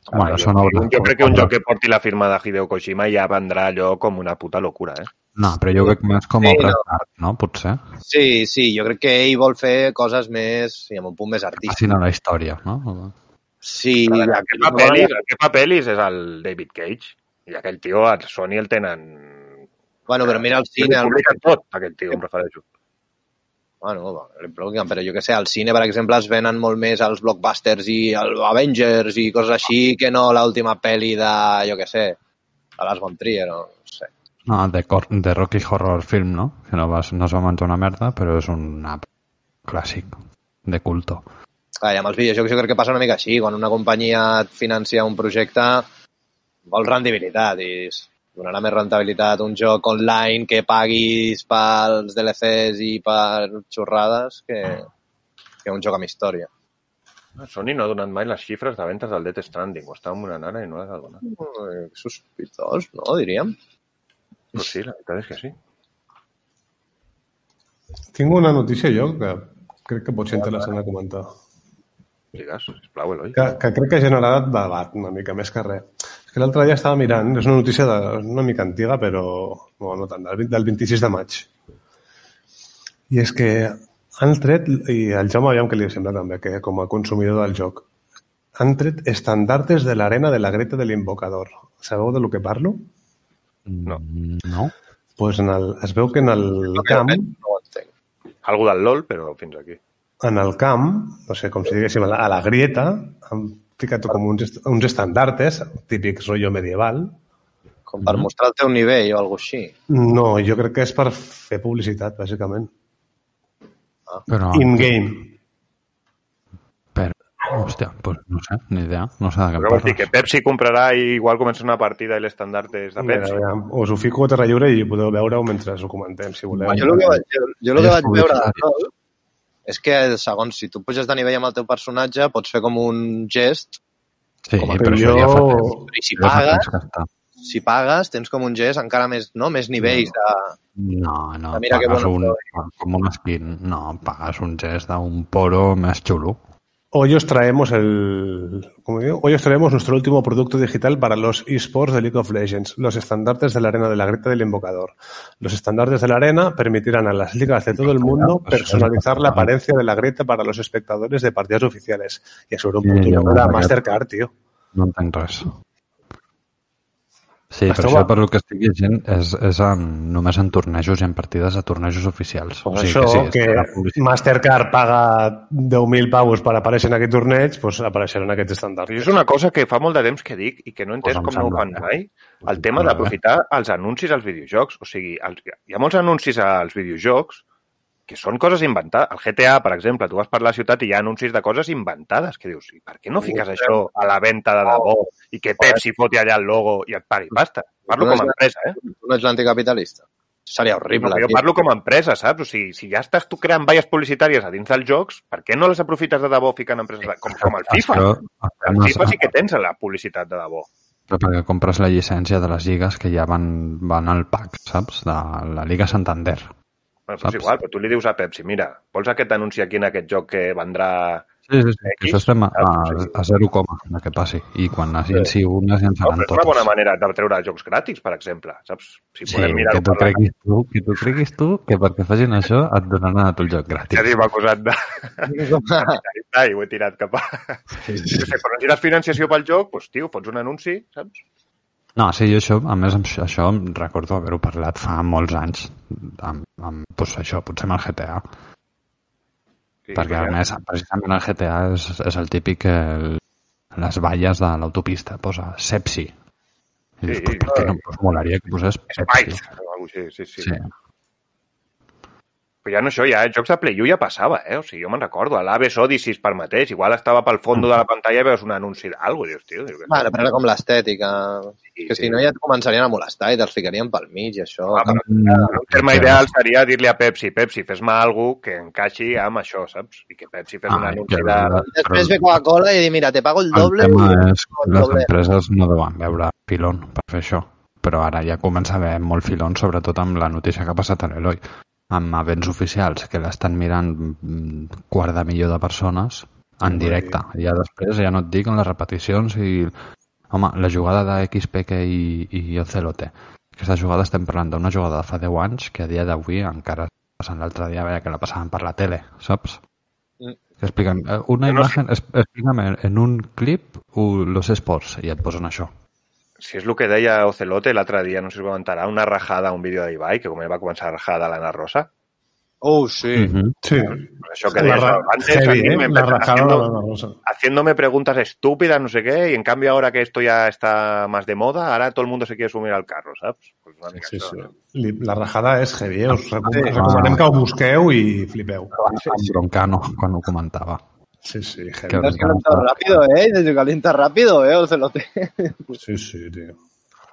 Bueno, jo, són obres. jo crec que un joc que porti la firma de Hideo Kojima ja vendrà allò com una puta locura, eh? No, però jo crec més com Sí, a obres no. d'art, no? Potser. Sí, sí, jo crec que ell vol fer coses més, sí, amb un punt més artístic. Passin a la història, no? Sí, A veure, la- el que fa pel·lis, el que fa pel·lis és el David Cage. I aquell tio, a Sony el tenen... Bueno, però mira el cine, el... publiquen tot, aquell tio, em refereixo. Bueno, li publiquen, però jo que sé, al cine, per exemple, es venen molt més els blockbusters i els Avengers i coses així que no l'última pel·li de, jo que sé, de Lars von Trier, no, no sé. No, de, Cor de Rocky Horror Film, no? Que no, va, no es va menjar una merda, però és un clàssic de culto. Clar, i amb els videojocs jo crec que passa una mica així. Quan una companyia et financia un projecte, vol rendibilitat i donarà més rentabilitat un joc online que paguis pels DLCs i per xorrades que, que un joc amb història. Sony no ha donat mai les xifres de ventes del Death Stranding. Ho estàvem donant ara i no les ha donat. Eh, Sospitós, no, diríem? Però sí, la veritat és que sí. Tinc una notícia jo que crec que pot ser interessant de comentar. Digues, sisplau, Eloi. Que, que crec que ha generat debat una mica més que res. És que l'altre dia estava mirant, és una notícia de, una mica antiga, però no, no tant, del, del 26 de maig. I és que han tret, i el Jaume aviam que li sembla també, que com a consumidor del joc, han tret estandartes de l'arena de la Greta de l'Invocador. Sabeu de lo que parlo? No. No? Pues en el, es veu que en el camp, No ho entenc. Algo del LOL, però fins aquí. en el camp, no sé com si diguéssim, a la, a la grieta, han ficat com uns, uns estandartes, típics rotllo medieval. Com per mostrar el teu nivell o alguna així. No, jo crec que és per fer publicitat, bàsicament. Però, In-game. però, hòstia, pues no sé, ni idea. No sé de què Però vols dir que. Pepsi comprarà i igual comença una partida i l'estandard és de Mira, Pepsi? aviam, us ho fico a terra lliure i podeu veure-ho mentre ho comentem, si voleu. Jo el que vaig, jo, jo el que vaig veure no, és que, segons si tu puges de nivell amb el teu personatge, pots fer com un gest, Sí, com però jo- això ja fa temps. i si pagues, si pagues, tens com un gest encara més, no? més nivells de... No, no, Ah, mira que pagues un, com un skin. No, pagues un gest d'un poro més xulo. Hoy os traemos el, ¿cómo digo? Hoy os traemos nuestro último producto digital para los esports de League of Legends, los estandartes de la arena de la Greta del Invocador. Los estandartes de la arena permitirán a las ligas de todo el mundo Pues personalizar la apariencia de la Greta para los espectadores de partidas oficiales. Y eso era un Sí, la m'ha Mastercard, tío. No entenc res. Sí, però Esteu això per el que estic llegint és, és en, només en tornejos i en partides a tornejos oficials. Pues això, sí, que, la publicitat- Mastercard paga 10.000 pavos per aparèixer en aquest torneig, pues apareixeran aquests estàndards. Però és una cosa que fa molt de temps que dic i que no he entès Pues com no ho fan mai, el em tema d'aprofitar els anuncis als videojocs. O sigui, els, hi ha molts anuncis als videojocs que són coses inventades. El GTA, per exemple, tu vas per la ciutat i hi ha anuncis de coses inventades. Que dius, i per què no fiques això a la venda de debò i que Pepsi foti allà el logo i et pagui pasta? Parlo com a empresa, eh? Tu no ets l'anticapitalista. Seria horrible. No, jo parlo com a empresa, saps? O sigui, si ja estàs tu creant valles publicitàries a dins dels jocs, per què no les aprofites de debò ficant empreses de... com, com el FIFA? El FIFA sí que tens la publicitat de debò. Però perquè compres la llicència de les lligues que ja van, van al pack, saps? De la Liga Santander. Bueno, Saps? igual, però tu li dius a Pepsi, mira, vols aquest anunci aquí en aquest joc que vendrà... Sí, sí, sí. Que X, això estem a, a, a zero coma de que passi. I quan es llenci una, es No, llençaran però és totes. una bona manera de treure jocs gratis, per exemple, saps? Si Sí, podem que tu creguis tu, que tu creguis tu que perquè facin això et donaran a tu el joc Ja gratis. t'hi acusat de... Ai, ho he tirat cap a... Sí, sí. Però necessites financiació pel joc, doncs, tio, fots un anunci, saps? No, sí, jo això, a més, això em recordo haver-ho parlat fa molts anys, amb, amb pues, això, potser amb el GTA, Sí, perquè a més, precisament el GTA és, és el típic que el, les valles de l'autopista posa Sepsi. I dius, Sí, pues, per què no? Pues molaria que posés alguna cosa així, sí, sí. Sí. Però ja no això, ja jocs de Play 1 ja passava, eh? O sigui, jo me'n recordo, a l'Aves Odyssey per mateix, igual estava pel fons de la pantalla i veus un anunci d'algú, dius, tio, dius, Bueno, però era com l'estètica. Sí, que sí. si no ja et començarien a molestar i te'ls ficarien pel mig i això. Ah, però Mm, un terme ideal seria dir-li a Pepsi, Pepsi, fes-me alguna que encaixi amb això, saps? I que Pepsi fes un Ah, anunci que- de... Després ve Coca-Cola i dir, mira, te pago el El doble. tema i- és que el les doble. empreses no deuen veure filon per fer això, però ara ja comença a haver molt filon, sobretot amb la notícia que ha passat a l'Eloi, amb events oficials que l'estan mirant mm, quart de milió de persones en directe. Ja després, ja no et dic en les repeticions i... Home, la jugada de XPK i, i Ocelote. Aquesta jugada estem parlant d'una jugada de fa 10 anys que a dia d'avui encara passant l'altre dia veia que la passaven per la tele, saps? Mm. Expliquen, eh, una No, es- explícame en un clip los esports i et posen això. Si és el que deia Ocelote l'altre dia, no sé si ho comentarà, una rajada a un vídeo d'Ibai, que com va començar a rajar de l'Anna Rosa, Oh, sí. Sí. rajada haciendo- haciéndome preguntas estúpidas, no sé qué, y en cambio ahora que esto ya está más de moda, ahora todo el mundo se quiere subir al carro, ¿sabes? Pues una mica Sí, això, sí. no? Li- La rajada és heavy, eh? Us Sí. que ho busqueu i flipeu. Amb Broncano, quan ho comentava. Sí, sí, heavy. Te has calentado rápido, ¿eh? Te calienta rápido, ¿eh? Ocelote. Sí, sí, tío.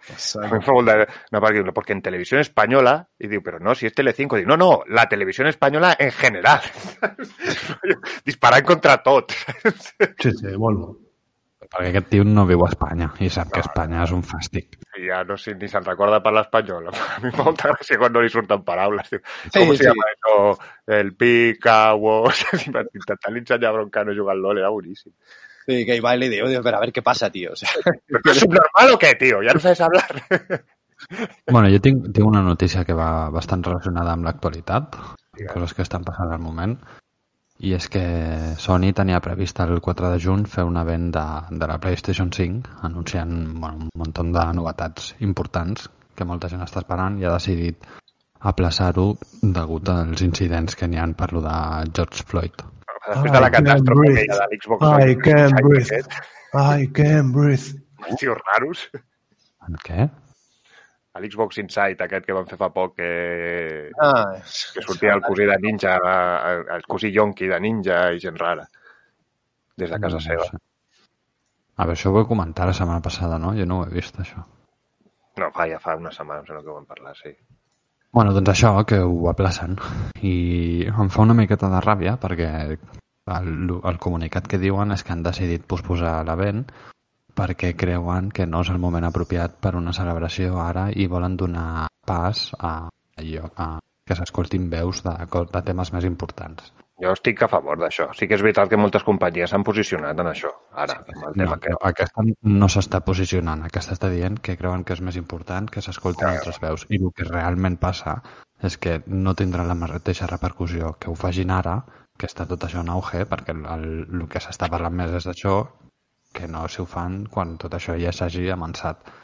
A mí me fa molt de... No, porque en televisión española, y digo, pero no, si es Telecinco, digo, no, no, la televisión española en general. Disparant contra tot. Sí, sí, bo. Perquè aquest tio no viu a Espanya i sap que Espanya és un fàstic. I ja no sé ni se'n recorda parlar espanyol. A mi em fa molta gràcia quan no li surten paraules. Diu, Sí, Com se sí. llama eso? El pica, vos... Intentant ensenyar a Broncano a jugar al LOL era boníssim. Sí, que Ibai le digo, digo, pero a ver qué pasa, tío. O sea, ¿Pero qué es subnormal o qué, tío? Ya no sabes hablar. Bueno, jo tinc, tinc una notícia que va bastant relacionada amb l'actualitat, coses que estan passant al moment, i és que Sony tenia previst el 4 de juny fer un event de, de la PlayStation 5 anunciant bueno, un munt de novetats importants que molta gent està esperant i ha decidit aplaçar-ho degut als incidents que n'hi han per lo de George Floyd. Després de la I can't catàstrofe aquella de l'Xbox. I can't breathe. I can breathe. Tios raros. En què? A l'Xbox Insight, aquest que van fer fa poc, que, ah, que sortia el cosí de Ninja, el cosí yonqui de Ninja i gent rara. Des de casa No seva. sé. A veure, això ho vaig comentar la setmana passada, no? Jo no ho he vist, això. No, fa, ja fa una setmana, em sembla que ho vam parlar, sí. Bueno, doncs això, que ho aplacen. I em fa una miqueta de ràbia perquè el, el comunicat que diuen és que han decidit posposar l'event perquè creuen que no és el moment apropiat per una celebració ara i volen donar pas a, allò, a que s'escoltin veus de, de temes més importants. Jo estic a favor d'això. Sí que és veritat que moltes companyies s'han posicionat en això, ara, amb el No, tema però aquest. aquesta no s'està posicionant, aquesta està dient que creuen que és més important que s'escoltin altres veus. I el que realment passa és que no tindrà la mateixa repercussió que ho facin ara, que està tot això en auge, perquè el, el, el que s'està parlant més és d'això, que no si ho fan quan tot això ja s'hagi amansat.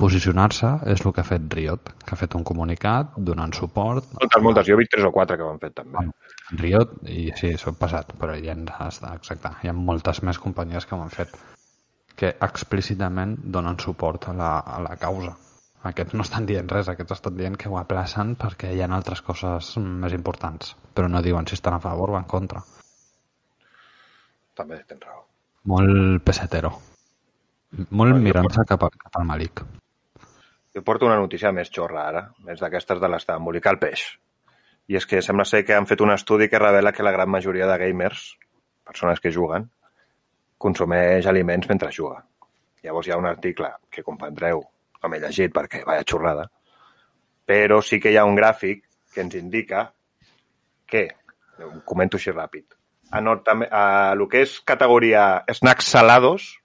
posicionar-se és el que ha fet Riot, que ha fet un comunicat donant suport Moltes, moltes. Jo he vist tres o quatre que ho han fet també. Riot i sí, s'ho passat, però hi ha, exacte, hi ha moltes més companyies que ho han fet que explícitament donen suport a la, a la causa. Aquests no estan dient res, aquests estan dient que ho aplacen perquè hi ha altres coses més importants, però no diuen si estan a favor o en contra. També tens raó. Molt pesetero. Molt Bueno, mirant-se cap, a- cap al Malik. Jo porto una notícia més xorra ara, més d'aquestes de les d'embolicar el peix. I és que sembla ser que han fet un estudi que revela que la gran majoria de gamers, persones que juguen, consumeix aliments mentre juga. Llavors hi ha un article que comprendreu, no m'he llegit perquè vaya xorrada, però sí que hi ha un gràfic que ens indica que, comento així ràpid, a, a lo que és categoria snacks salados,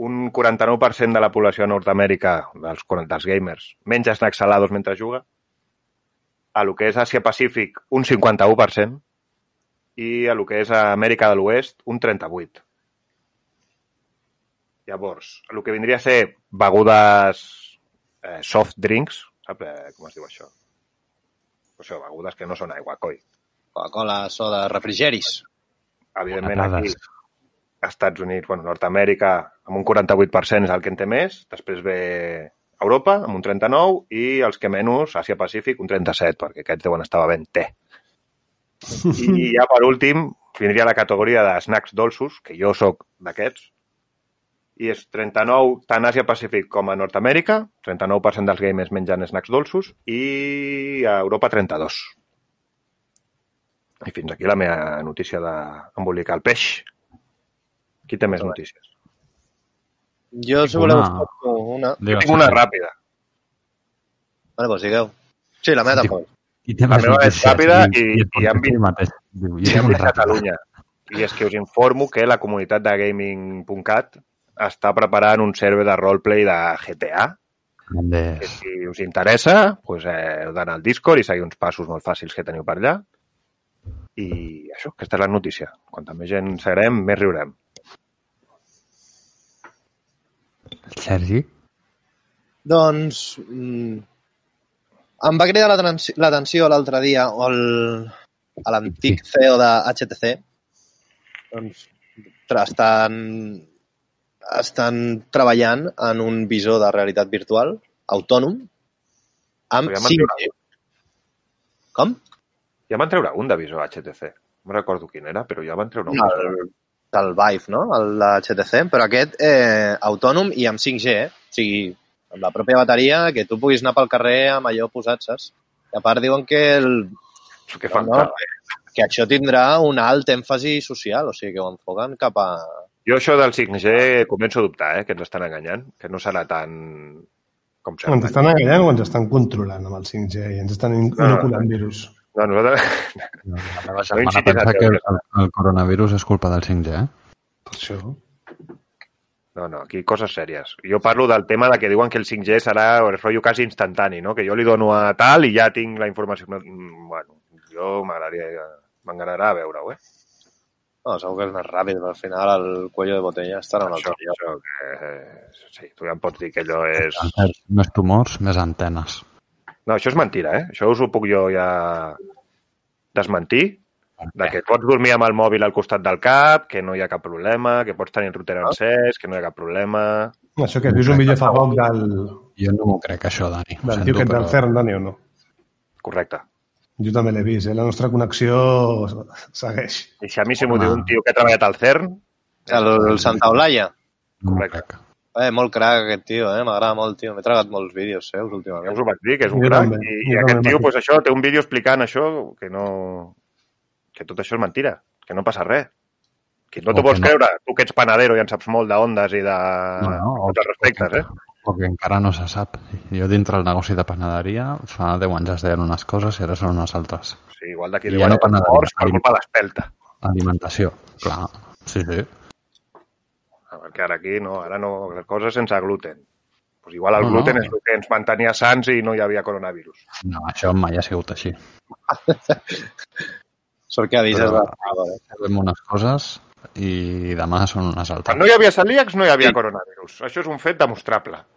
un 49% de la població de Nord-Amèrica, dels, 40 dels gamers, menja snacks salados mentre juga. A lo que és Àsia-Pacífic, un 51%. I a lo que és Amèrica de l'Oest, un 38%. Llavors, el que vindria a ser begudes eh, soft drinks, sap eh, com es diu això? Això, begudes que no són aigua, coi. Coca-Cola, soda, refrigeris. Evidentment, aquí, als Estats Units, bueno, Nord-Amèrica, amb un 48% és el que en té més, després ve Europa, amb un 39%, i els que menys, Àsia-Pacífic, un 37%, perquè aquests deuen estar bevent té. I ja per últim, vindria la categoria de snacks dolços, que jo sóc d'aquests, i és 39 tant a Àsia-Pacífic com a Nord-Amèrica, 39% dels gamers mengen snacks dolços, i a Europa 32%. I fins aquí la meva notícia d'embolicar el peix. Qui té més notícies? Jo, si voleu, Una- una. Jo Digues, tinc una sí. ràpida. Vale, doncs digueu. Sí, la meva tampoc. I té La meva és ràpida i- i, i I jo tinc amb una ràpida. Catalunya. I és que us informo que la comunitat de gaming.cat està preparant un server de roleplay de GTA, que si us interessa, doncs, eh, heu d'anar al Discord i seguir uns passos molt fàcils que teniu per allà. I això, aquesta és la notícia. Quanta més gent serem, més riurem. Sergi? Doncs... Mm, em va cridar l'atenci- l'atenció l'altre dia el, a l'antic CEO de HTC. Doncs estan, estan treballant en un visor de realitat virtual autònom amb Però ja me'n 5G. Com? Ja van treure un de visor HTC. No recordo quin era, però ja van treure un. El, del Vive, no? El de HTC, però aquest eh, autònom i amb 5G, eh? O sigui, amb la pròpia bateria, que tu puguis anar pel carrer amb allò posat, saps? I a part diuen que, el, Que fan no, no? que això tindrà un alt èmfasi social, o sigui, que ho enfoquen cap a... Jo això del 5G començo a dubtar, eh, que ens estan enganyant, que no serà tan com Ens estan enganyant o ens estan controlant amb el 5G i ens estan in- No, no. inoculant virus? No, nosaltres... La meva No germana a pensa que el, el coronavirus és culpa del 5G, eh? Per això. No, no, aquí coses sèries. Jo parlo del tema de que diuen que el 5G serà el rotllo quasi instantani, no? Que jo li dono a tal i ja tinc la informació. Mm, Bueno, jo m'agradaria... M'agradarà veure-ho, eh? No, segur que és més ràpid, però al final el cuello de botella estarà en un altre lloc. que... eh, Sí, tu ja em pots dir que allò és... Més tumors, més antenes. No, això és mentira, eh? Això us ho puc jo ja desmentir, de que pots dormir amb el mòbil al costat del cap, que no hi ha cap problema, que pots tenir el router encès, que no hi ha cap problema... Això que vist un vídeo fa poc del, Jo no m'ho crec, això, Dani. Del sento, tio del però- CERN, Dani, o no? Correcte. Jo també l'he vist, eh? La nostra connexió segueix. I si a mi si m'ho diu un tio que ha treballat al CERN, El, el Santa m'ho Correcte. Eh, molt crac aquest tio, eh? M'agrada molt, tio. M'he tragat molts vídeos seus ja últimament. us ho vaig dir, que és un crac, i, jo i aquest tio, pues, això, té un vídeo explicant això, que no... que tot això és mentira, que no passa res. Que no t'ho vols no. creure, tu que ets panadero i en saps molt d'ondes i de... No, no, respectes, eh? O que encara no se sap. Jo dintre el negoci de panaderia fa 10 anys es deien unes coses i ara són unes altres. Sí, igual d'aquí I deu ja no anys panaderia, morts per culpa d'espelta. Alimentació, clar. Sí, sí. Perquè ara aquí no, ara no, les coses sense gluten. Pues igual el No, gluten no. és el que ens mantenia sans i no hi havia coronavirus. No, això mai ha sigut així. Sort que avises Però- de... Sabem unes coses i demà són unes altres. Quan no hi havia celíacs no hi havia coronavirus. Això és un fet demostrable.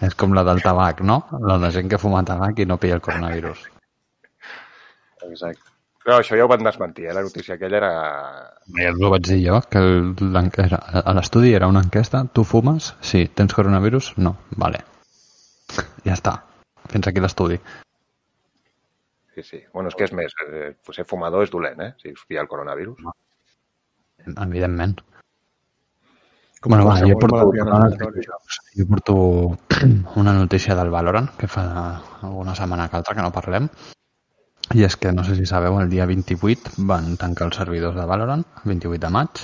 És com la del tabac, no? La de gent que fuma tabac i no pilla el coronavirus. Exacte. No, això ja ho van desmentir, eh? La notícia aquella era... Ja us ho vaig dir jo, que era- a l'estudi era una enquesta. Tu fumes? Sí. Tens coronavirus? No. Vale. Ja està. Fins aquí l'estudi. Sí, sí. Bueno, és que és més, eh, ser fumador és dolent, eh? Si us pilla el coronavirus. Evidentment. Com bueno, va, jo porto, videojocs, jo porto una notícia del Valorant, que fa alguna setmana que altra que no parlem, i és que, no sé si sabeu, el dia 28 van tancar els servidors de Valorant, 28 de maig,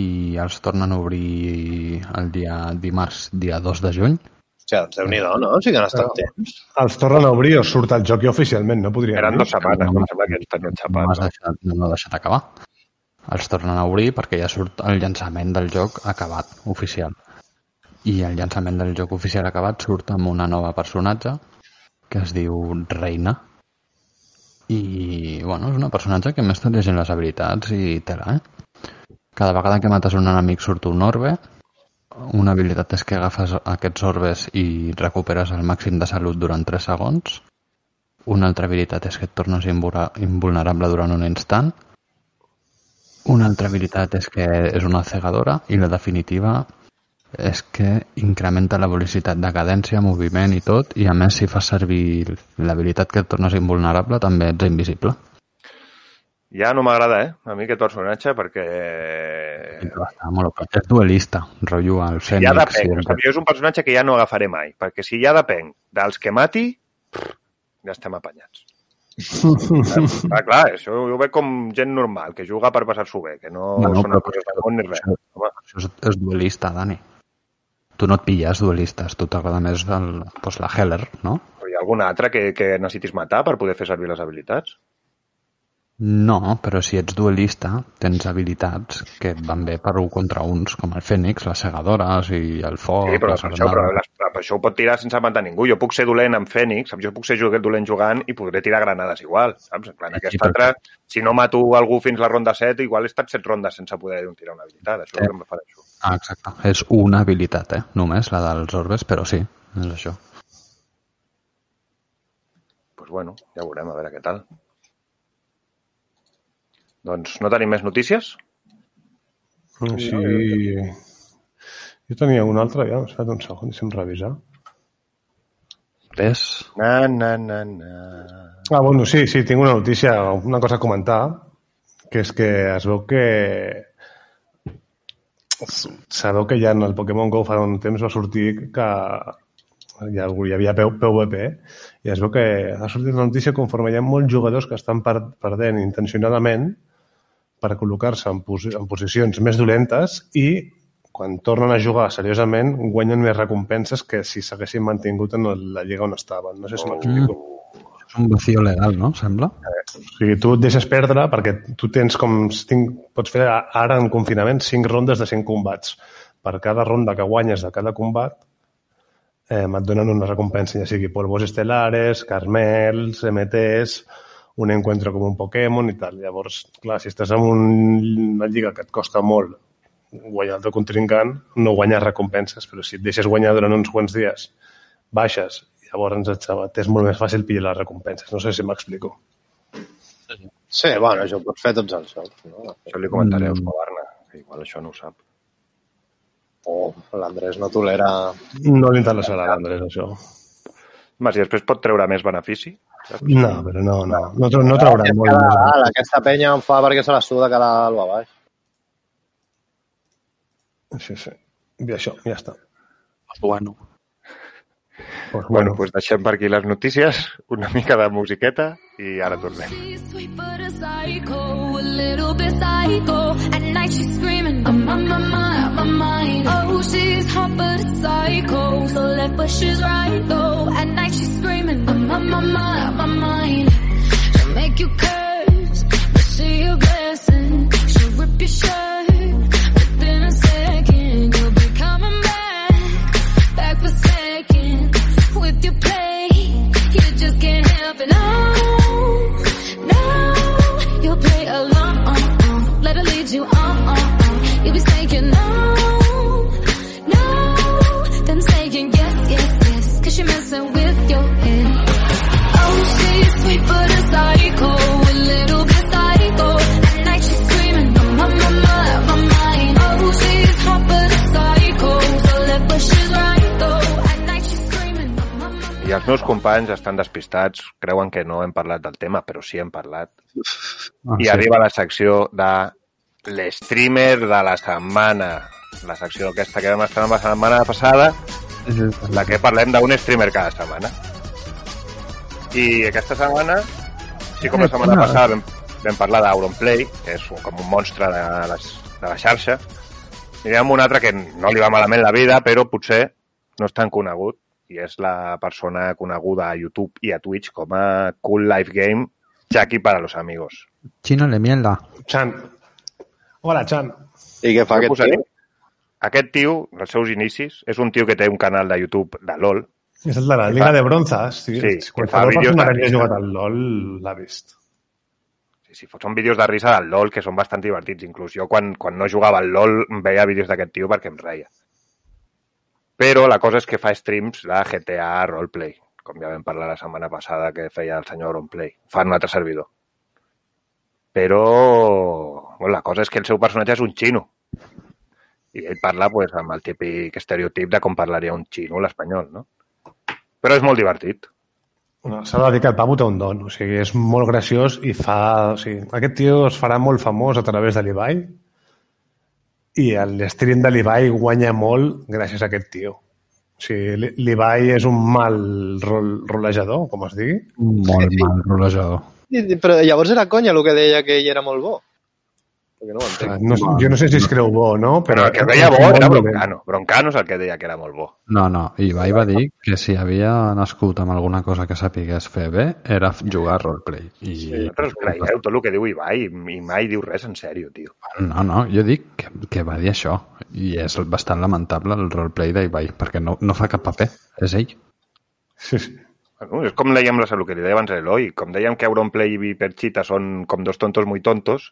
i els tornen a obrir el dia dimarts, dia 2 de juny. Hòstia, doncs déu-n'hi-do, no? O sigui que han estat Però- temps. Els tornen a obrir o surt el joc ja oficialment, no podria Eren dues setmanes, em sembla que ells tenien No xapat. m'has deixat, no m'ha deixat acabar. Els tornen a obrir perquè ja surt el llançament del joc acabat, oficial. I el llançament del joc oficial acabat surt amb una nova personatge que es diu Reina. I, bueno, és una personatge que m'he estat llegint les habilitats i tela, eh? Cada vegada que mates un enemic surt un orbe. Una habilitat és que agafes aquests orbes i recuperes el màxim de salut durant 3 segons. Una altra habilitat és que et tornes invulnerable durant un instant. Una altra habilitat és que és una cegadora i la definitiva és que incrementa la velocitat de cadència, moviment i tot, i a més si fas servir l'habilitat que et tornes invulnerable també ets invisible. Ja no m'agrada, eh? A mi aquest personatge, perquè... Està molt opa. És duelista, rotllo al Ja Fènix. depèn. i O sigui, és un personatge que ja no agafaré mai, perquè si ja depèn dels que mati, ja estem apanyats. ah, clar, això ho veig com gent normal, que juga per passar-s'ho bé, que no Bueno, són però- coses de món ni res. Home, Això és, és duelista, Dani. Tu no et pilles duelistes, tu t'agrada més el, doncs la Heller, no? però hi ha algun altre que, que necessitis matar per poder fer servir les habilitats? No, però si ets duelista, tens habilitats que et van bé per un contra uns, com el Fènix, les segadores i el foc... Sí, però per això, però, les, per això ho pot tirar sense matar ningú. Jo puc ser dolent amb Fènix, jo puc ser dolent jugant i podré tirar granades igual, saps? En plan, Sí, aquest perquè- altre, si no mato algú fins la ronda 7, igual he estat 7 rondes sense poder tirar una habilitat. Això és el que em refereixo. Ah, exacte. És una habilitat, eh? Només, la dels orbes, però sí, és això. pues bueno, ja veurem, a veure què tal. Doncs no tenim més notícies? Sí. Jo tenia un altre, ja, espera un segon, deixa'm revisar. Ves? Na, na, na, na. Ah, bueno, sí, sí, tinc una notícia, una cosa a comentar, que és que es veu que sabeu que ja en el Pokémon GO fa un temps va sortir que hi havia P- PvP i es veu que ha sortit una notícia conforme hi ha molts jugadors que estan per, perdent intencionadament per col·locar-se en, posi en posicions més dolentes i quan tornen a jugar seriosament guanyen més recompenses que si s'haguessin mantingut en la lliga on estaven. No sé si m'explico. És un vacío legal, no? Sembla? O sigui, tu et deixes perdre perquè tu tens com... Cinc, pots fer ara en confinament cinc rondes de cinc combats. Per cada ronda que guanyes de cada combat eh, et donen una recompensa, ja sigui polvos estelares, carmels, MTs, un encuentro com un Pokémon i tal. Llavors, clar, si estàs en un, una lliga que et costa molt guanyar el teu contrincant, no guanyes recompenses, però si et deixes guanyar durant uns quants dies, baixes, llavors et, t'és molt més fàcil pillar les recompenses. No sé si m'explico. Sí, bueno, això ho pots fer tots els jocs, no? Això li comentaré a Mm. Osco Barna, que igual això no ho sap. Oh, l'Andrés no tolera... No li interessarà l'Andrés, això. Home, si després pot treure més benefici, saps? No, però no, no. No, no traurà És molt cada, més. dalt, aquesta penya em fa perquè se la suda cada alba baix. Sí, sí. I això, ja està. Bueno. Pues, Bueno, doncs deixem per aquí les notícies, una mica de musiqueta i ara tornem. She's sweet but a psycho, a little bit psycho. At night with your play. Els meus companys estan despistats, creuen que no hem parlat del tema, però sí hem parlat. Ah, I arriba la secció de l'streamer de la setmana. La secció aquesta que vam estar la setmana passada, la que parlem d'un streamer cada setmana. I aquesta setmana, sí com la setmana passada vam, vam parlar d'Auronplay, que és com un monstre de, les, de la xarxa, i amb un altre que no li va malament la vida, però potser no és tan conegut, i és la persona coneguda a YouTube i a Twitch com a Cool Life Game, Jackie para los amigos. Chino le mierda. Chan. Hola, Chan. I què fa aquest posaré? tio? Aquest tio, als seus inicis, és un tio que té un canal de YouTube de LOL. És el de la Liga de Bronzes. Sí, Sí, que fa vídeos de risa. jugat al LOL l'ha vist. Sí, sí, són vídeos de risa del LOL que són bastant divertits. Inclús jo, quan, quan no jugava al LOL, veia vídeos d'aquest tio perquè em reia. Però la cosa és que fa streams de GTA Roleplay, com ja vam parlar la setmana passada que feia el senyor Auronplay. Fa un altre servidor. Però bueno, la cosa és que el seu personatge és un xino. I ell parla pues, amb el típic estereotip de com parlaria un xino l'espanyol, no? Però és molt divertit. No, S'ha de dir que el pavo té un don, o sigui, és molt graciós i fa... O sigui, aquest tio es farà molt famós a través de l'Ibai i l'stream de l'Ibai guanya molt gràcies a aquest tio. O sigui, l'I- l'Ibai és un mal rol, rolejador, com es digui. Molt mal rolejador. Però llavors era conya el que deia que ell era molt bo. Perquè no ho entenc. No, jo no sé si es creu bo no, Però però... el que deia bo era. Broncano. Broncano és el que deia que era molt bo. No, no, Ibai va dir que si havia nascut amb alguna cosa que sapigués fer bé era jugar a roleplay. I... Sí, però us creieu tot el que diu Ibai i, i mai diu res en sèrio, tio. No, no, jo dic que, que va dir això i és bastant lamentable el roleplay d'Ibai perquè no, no fa cap paper, és ell. Sí, sí. Bueno, és com dèiem la el que li deia abans l'Eloi, com dèiem que Auronplay i Perchita són com dos tontos muy tontos,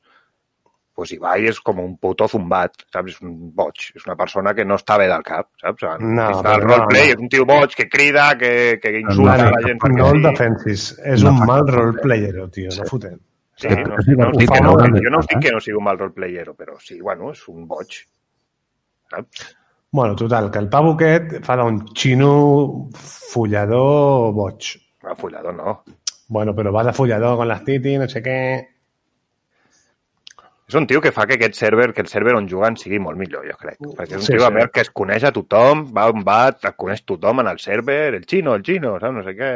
pues Ibai és com un puto zumbat, saps? És un boig, és una persona que no està bé del cap, saps? No, Està al però no, roleplay, no. és un tio boig que crida, que, que insulta Dani, a la gent. no el sí. defensis. És No un mal roleplayero, tio, no fotem. Sí, Sí, no, és no, no, que no, no jo no us dic que no sigui un mal roleplayero, però sí, bueno, és un boig. Saps? Bueno, total, que el pavo aquest fa d'un xino follador boig. El follador no. Bueno, però va de follador con las titi, no sé què... És un tio que fa que aquest server, que el server on juguen sigui molt millor, jo crec. Perquè és un Sí, tio a sí. més que es coneix a tothom, va on va, et coneix tothom en el server, el xino, el xino, saps? No sé què.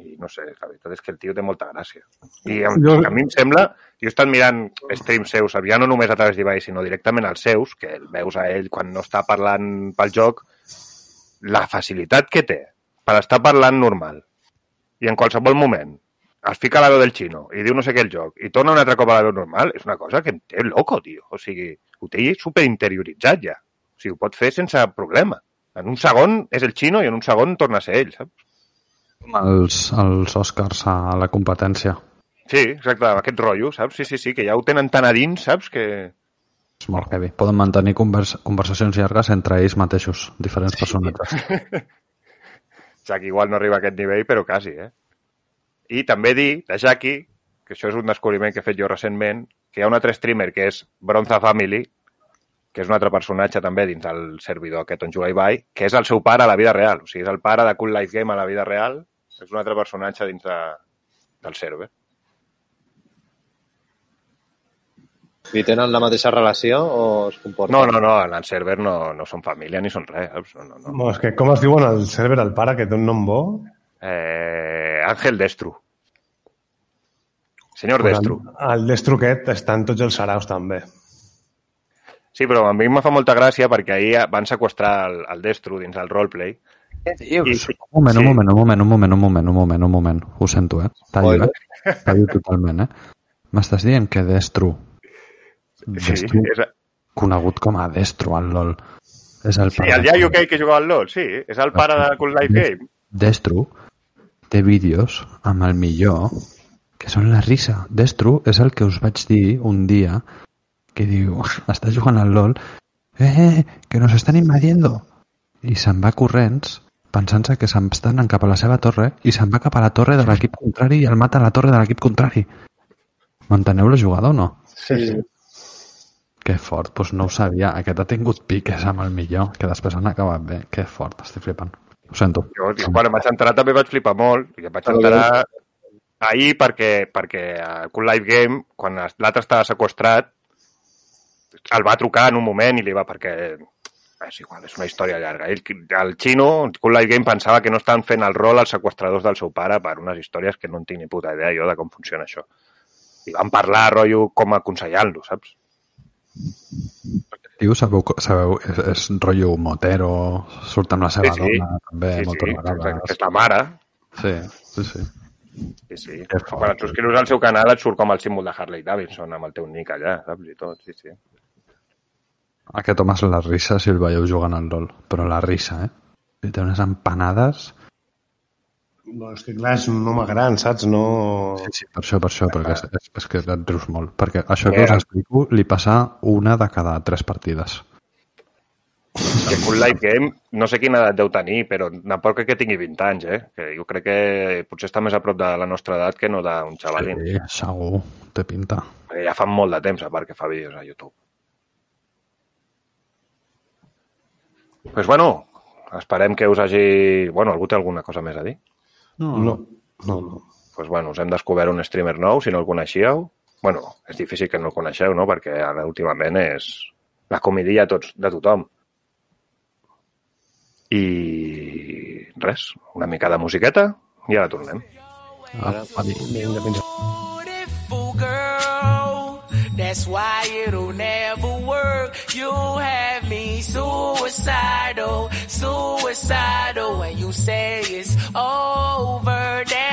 I no sé, la veritat és que el tio té molta gràcia. I a, Jo- a mi em sembla, jo he estat mirant streams seus, ja no només a través d'Ibai, sinó directament als seus, que el veus a ell quan no està parlant pel joc, la facilitat que té per estar parlant normal i en qualsevol moment es fica la veu del xino i diu no sé què el joc i torna un altre cop a la veu normal, és una cosa que em té loco, tio. O sigui, ho té superinterioritzat ja. O sigui, ho pot fer sense problema. En un segon és el xino i en un segon torna a ser ell, saps? Com els, els Oscars a la competència. Sí, exacte, aquest rotllo, saps? Sí, sí, sí, que ja ho tenen tan a dins, saps? Que... És molt heavy. Poden mantenir convers conversacions llargues entre ells mateixos, diferents sí. personatges. Jackie igual no arriba a aquest nivell, però quasi, eh? I també dir de Jackie, que això és un descobriment que he fet jo recentment, que hi ha un altre streamer que és Bronza Family, que és un altre personatge també dins del servidor aquest on juga Ibai, que és el seu pare a la vida real. O sigui, és el pare de Cool Life Game a la vida real, és un altre personatge dins de, del server. I tenen la mateixa relació o es comporten? No, no, no, en el server no, no són família ni són res. No, no, no. No, és que com es diuen al server el pare que té un nom bo? Eh, Àngel Destru. Senyor Pues Destru. El, el Destru aquest està en tots els saraus també. Sí, però a mi em fa molta gràcia perquè ahir van sequestrar el, el Destru dins el roleplay. I, Un moment, un moment, un moment, un moment, un moment, un moment, un moment. Ho sento, eh? Tallo, eh? Tallo totalment, eh? M'estàs dient que Destru, Sí, Destru, és, conegut com a Destru al LoL, és el sí, pare... el iaio aquell que jugava al LoL, sí, és el pare de Cool Life Game. Destru té vídeos amb el millor que són la risa. Destru és el que us vaig dir un dia que diu, està jugant al LOL eh, que nos estan invadiendo i se'n va corrents pensant-se que se'n estan anant cap a la seva torre i se'n va cap a la torre de l'equip contrari i el mata a la torre de l'equip contrari. M'enteneu la jugada o no? Sí, sí. Que fort, doncs no ho sabia. Aquest ha tingut piques amb el millor, que després han acabat bé. Que fort, estic flipant. Ho sento. Jo, tio, quan em vaig entrar també vaig flipar molt. I em vaig entrar ahir perquè, perquè a Cool Life Game, quan l'altre estava sequestrat, el va trucar en un moment i li va perquè... És igual, és una història llarga. Ell, el xino, el Cool Life Game, pensava que no estaven fent el rol als sequestradors del seu pare per unes històries que no en tinc ni puta idea jo de com funciona això. I van parlar, rotllo, com aconsellant-lo, saps? Tio, sabeu, sabeu és, és rotllo motero, surt amb la seva Sí, sí. dona, també, sí, moltes sí, vegades. exacte, és la mare. Sí, sí, sí. Sí, sí. Quan et subscrius al seu canal et surt com el símbol de Harley Davidson amb el teu nick allà, saps? I tot, sí, sí. Aquest home és la risa si el veieu jugant al LOL, però la risa, eh? I té unes empanades... No, és que clar, és un home gran, saps? No... Sí, sí, per això, per això, perquè és, és, és que et rius molt. Perquè això que us explico li passa una de cada tres partides. Que Life Game, no sé quina edat deu tenir, però tampoc crec que tingui 20 anys, eh? Que jo crec que potser està més a prop de la nostra edat que no d'un xavalín. Sí. Segur, té pinta. Perquè ja fa molt de temps, a part, que fa vídeos a YouTube. Pues bueno, esperem que us hagi... Bueno, algú té alguna cosa més a dir? No, no, no. no. pues bueno, us hem descobert un streamer nou, si no el coneixíeu. bueno, és difícil que no el coneixeu, no? Perquè ara últimament és la comidilla tots, de tothom. I res, una mica de musiqueta i ara tornem. Ah. Vinga, fins beautiful girl. That's why it'll never work. You have suicidal, suicidal when you say it's over. Damn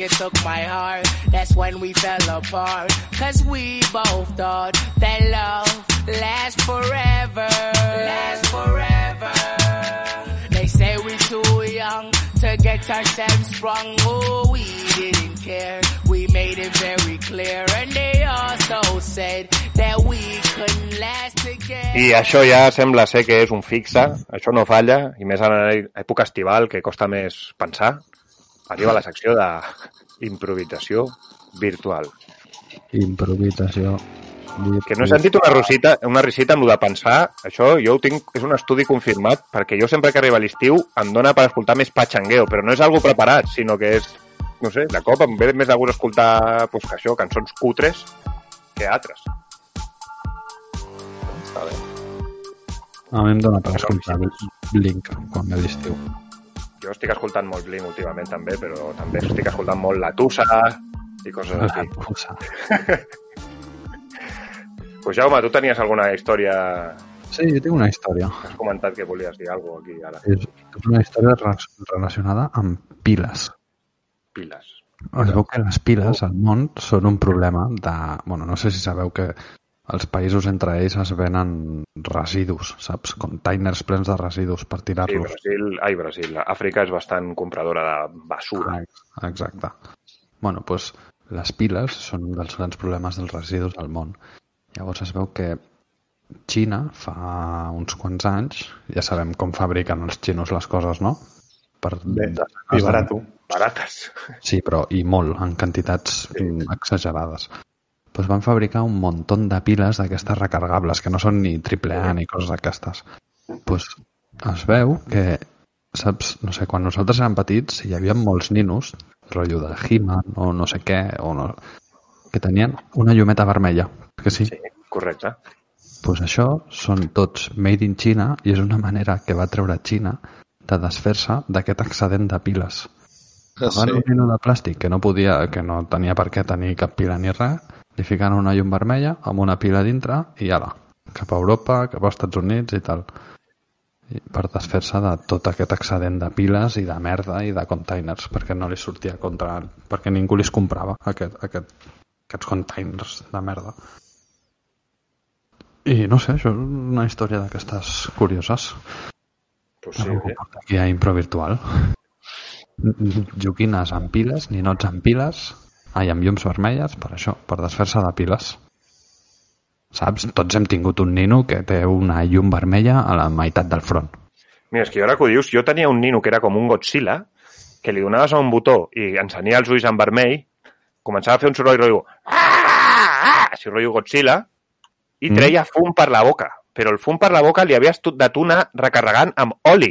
you took my heart, that's when we fell apart. Cause we both thought that love lasts forever. Lasts forever. They say we too young to get ourselves sprung. Oh, we didn't care. We made it very clear. And they also said that we couldn't last together. I això ja sembla ser que és un fixe, això no falla, i més en època estival, que costa més pensar. Arriba la secció de improvisació virtual. Improvisació. Que no he sentit una, rosita, una risita amb el de pensar, això jo ho tinc, és un estudi confirmat, perquè jo sempre que arriba l'estiu em dona per escoltar més patxangueo, però no és algo preparat, sinó que és, no sé, de cop em ve més de gust escoltar, pues, que això, cançons cutres que altres. Està bé. A mi em dóna per escoltar Blink quan ve l'estiu. Jo estic escoltant molt Blink últimament també, però també estic escoltant molt La Tusa i coses així. Pues Jaume, tu tenies alguna història... Sí, jo tinc una història. Has comentat que volies dir alguna aquí ara. És, és una història re- relacionada amb piles. Piles. Es veu que les piles al món són un problema de... Bueno, no sé si sabeu que els països entre ells es venen residus, saps? Containers plens de residus per Sí, tirar-los. Brasil, ai, Brasil. Àfrica és bastant compradora de basura. Ah, Exacte. Bueno, doncs les piles són un dels grans problemes dels residus al món. Llavors es veu que Xina fa uns quants anys, ja sabem com fabriquen els xinos les coses, no? Per Bé, i de- barato. Barates. Sí, però i molt, en quantitats mm, exagerades. Doncs van fabricar un muntó de piles d'aquestes recargables, que no són ni triple A ni coses d'aquestes. Doncs es veu que, saps, no sé, quan nosaltres érem petits hi havia molts ninos, rotllo de He-Man o no sé què, o no, que tenien una llumeta vermella. Que sí? Sí, correcte. pues això són tots made in China i és una manera que va treure Xina de desfer-se d'aquest excedent de piles. Agafen un nino de plàstic que no podia, que no tenia per què tenir cap pila ni res, li fiquen una llum vermella amb una pila dintre i ala, cap a Europa, cap als Estats Units i tal. I per desfer-se de tot aquest excedent de piles i de merda i de containers, perquè no li sortia contra... perquè ningú li comprava aquest, aquest, aquests containers de merda. I no sé, això és una història d'aquestes curioses. Pues sí, porta aquí a Impro Virtual. Joguines amb piles, ninots amb piles, ai, amb llums vermelles, per això, per desfer-se de piles. Saps? Tots hem tingut un nino que té una llum vermella a la meitat del front. Mira, és que ara que ho dius, jo tenia un nino que era com un Godzilla, que li donaves a un botó i encenia els ulls en vermell, començava a fer un soroll rotllo... Ah! Així rotllo Godzilla, i Mm. treia fum per la boca. Però el fum per la boca li havies de tu anar recarregant amb oli.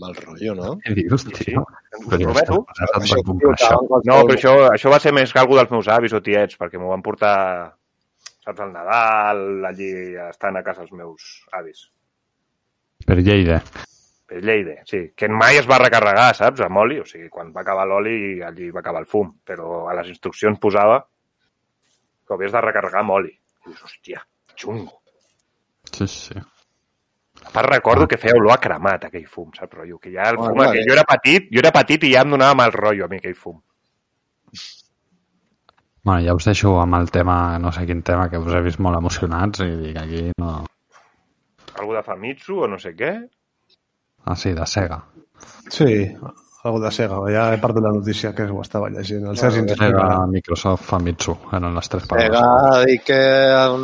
Mal rotllo, no? Què dius, Sí, sí. tio? Us Però passat Això, tio, això. No, però això, això va ser més que algú dels meus avis o tiets, perquè m'ho van portar, saps, al Nadal, allí estant a casa els meus avis. Per Lleida. Per Lleida, sí. Que mai es va recarregar, saps, amb oli. O sigui, quan va acabar l'oli, allí va acabar el fum. Però a les instruccions posava que ho havies de recarregar amb oli. I dius, hòstia, xungo. Sí, sí. A part recordo que feia olor a cremat, aquell fum, saps, rotllo? Que ja el fum, vale. que jo era petit, jo era petit i ja em donava mal rotllo a mi aquell fum. Bueno, ja us deixo amb el tema, no sé quin tema, que us he vist molt emocionats i dic aquí no... Algú de Famitsu o no sé què. Ah, sí, de Sega. Sí, algo de Sega. Ja he perdut la notícia que ho estava llegint. El Sergi ens Sega, explicarà. Microsoft, Famitsu, eren les tres paraules. Sega dit que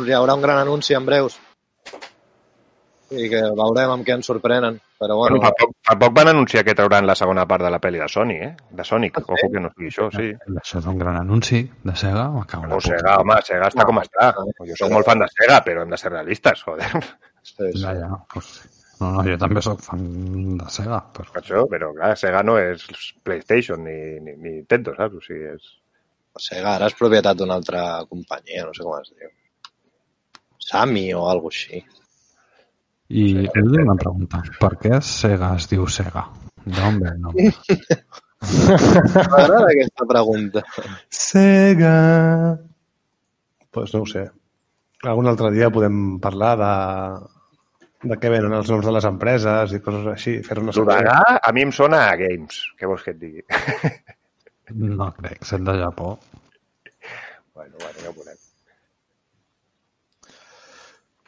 hi haurà un gran anunci en breus. I que veurem amb què ens sorprenen. Però Bueno, bueno, fa, poc, fa poc van anunciar que trauran la segona part de la pel·li de Sony, eh? De Sonic. Ah, sí? Ojo que no sigui això, sí. Això és un gran anunci de Sega. Me cago en la O puta. Sega, home, Sega està com està. Jo soc molt fan de Sega, però hem de ser realistes, joder. sí, sí. Ja, ja. Pues, no, no, jo també sóc fan de Sega, però... Per això, però clar, Sega no és PlayStation ni, ni, ni Nintendo, saps? O sigui, és... Sega ara és propietat d'una altra companyia, no sé com es diu. Sami o alguna així. I he de dir una pregunta. Per què Sega es diu Sega? D'on ve el nom? M'agrada aquesta pregunta. Sega... Pues no ho sé. Algun altre dia podem parlar de, de què venen els noms de les empreses i coses així, fer una L'Udagà a mi em sona a Games. Què vols que et digui? No crec, sent de Japó. bueno, bueno, ja ho veurem.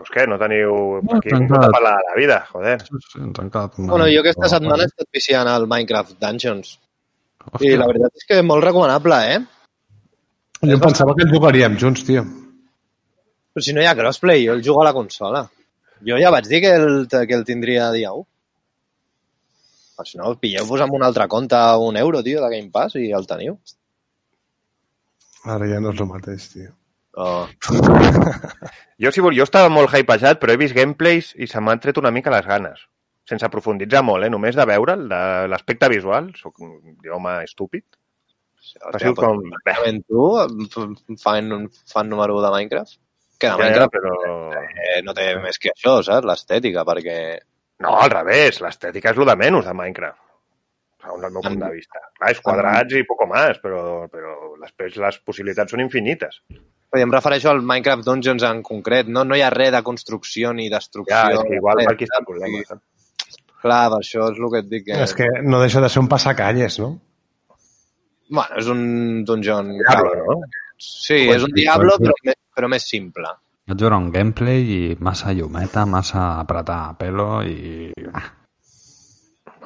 Pues què, no teniu... No, Aquí tancat. ningú a parlar de la vida, joder. Sí, sí, quedat una... Bueno, jo aquesta setmana he estat viciant al Minecraft Dungeons. I Hòstia, la veritat és que molt recomanable, eh? Jo em pensava que el jugaríem junts, tio. Però si no hi ha crossplay, jo el jugo a la consola. Jo ja vaig dir que el, que el tindria dia 1. Però si no, pilleu-vos amb un altre compte a un euro, tio, de Game Pass i el teniu. Ara ja no és el mateix, tio. Oh. Jo, si vol, jo estava molt hypejat, però he vist gameplays i se m'han tret una mica les ganes. Sense profunditzar molt, eh? Només de veure'l, de l'aspecte visual. Soc un home estúpid. Hòstia, com... Tu, fan, fan número 1 de Minecraft? Que de ja, ja, Minecraft però... eh, no té més que això, saps? L'estètica, perquè... No, al revés, l'estètica és el de menys de Minecraft. Segons el meu punt de vista. Clar, és quadrats i poco més, però, però després les possibilitats són infinites. Però em refereixo al Minecraft Dungeons en concret. No, no hi ha res de construcció ni destrucció. Ja, és que igual res, aquí està el problema. Clar, per això és el que et dic. Que... És que no deixa de ser un passacalles, no? Bueno, és un dungeon... Diablo, no? Sí, és un Diablo, però, més, però més simple. Vaig veure un gameplay i massa llumeta, massa apretar pelo i... Ah,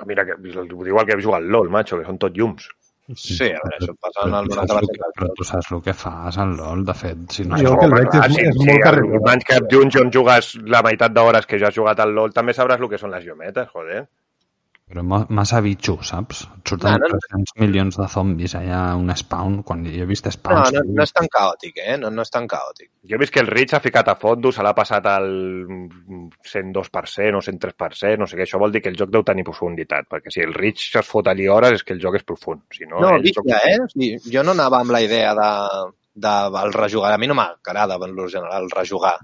Mira, que igual que jugar al LOL, macho, que són tot llums. Sí, a veure, això passa en però, el tu saps 90% el que, però tu saps el que fas al LOL, de fet. Si no, Jo que el veig és, és sí, molt el carregós. Minecraft Dungeon jugues la meitat d'hores que ja has jugat al LOL, també sabràs el que són les llumetes, joder. Però massa bitxo, saps? Et surten No, no, no. 300 milions de zombis allà, un spawn, quan jo he vist No, spawns... no, no és tan caòtic, eh? No, no és tan caòtic. Jo he vist que el Rich ha ficat a fondo, se l'ha passat al 102% o 103%, no sé què, això vol dir que el joc deu tenir profunditat, perquè si el Rich es fot allí hores és que el joc és profund. Si no, No, el joc- vicia, eh? O sigui, jo no anava amb la idea de, de el rejugar. A mi no m'agrada, en general, rejugar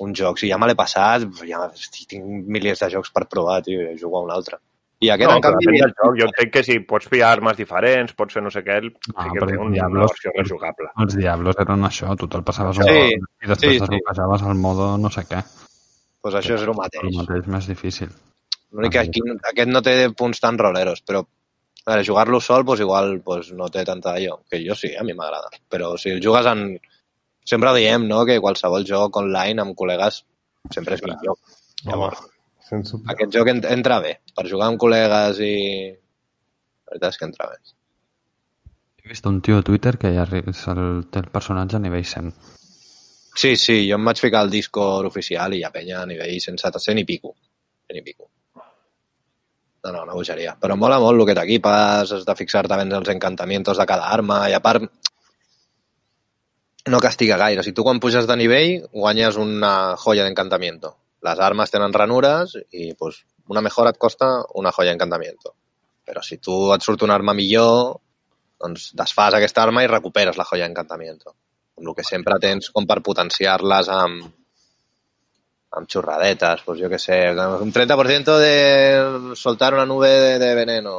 un joc. Si ja me l'he passat, ja tinc milers de jocs per provar, tio, i jugo a un altre. I aquest, No, en canvi, del joc. Jo entenc que si pots pillar armes diferents, pots fer no sé què, el- Ah, sí que té una Diablos- versió rejugable. Els Diablos eren això, tu te'l passaves Sí, un i després sí, sí. desbloquejaves el modo no sé què. pues això és el El mateix. mateix més difícil. L'únic que aquí, aquest no té punts tan roleros, però a veure, jugar-lo sol, pues, igual pues, no té tanta allò, que jo sí, a mi m'agrada. Però si el jugues en... Sempre diem no, que qualsevol joc online amb col·legues sempre és millor. Llavors, Sense aquest joc en- entra bé. Per jugar amb col·legues i... La veritat és que entra bé. He vist un tio a Twitter que ja és el, té el personatge a nivell 100. Sí, sí, jo em vaig ficar al Discord oficial i ha penya a nivell sense 100 i pico. 100 i pico. No, no, una bogeria. Però mola molt el que t'equipes, has de fixar-te ben els encantamientos de cada arma, i a part no castiga gaire. Si tu quan puges de nivell guanyes una joia d'encantamiento. Les armes tenen ranures i pues, una mejora et costa una joia d'encantamiento. Però si tu et surt una arma millor, doncs desfas aquesta arma i recuperes la joia d'encantamiento. Amb el que sempre tens com per potenciar-les amb, amb xurradetes, pues jo que sé, un 30% de soltar una nube de, de veneno,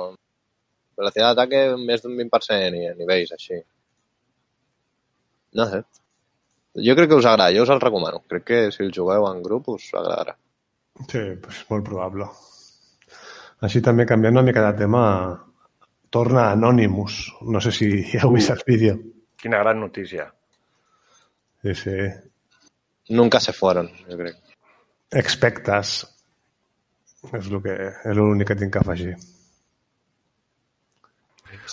velocidad d'ataque més d'un 20% i a nivells així. No sé. Jo crec que us agrada, jo us el recomano. Crec que si el jugueu en grup us agradarà. Sí, pues molt probable. Així també canviant una mica de tema, torna Anonymous. No sé si ja heu vist el vídeo. Quina gran notícia. Sí, sí. Nunca se fueron, jo crec. Expectes. És el que és l'únic que tinc que afegir.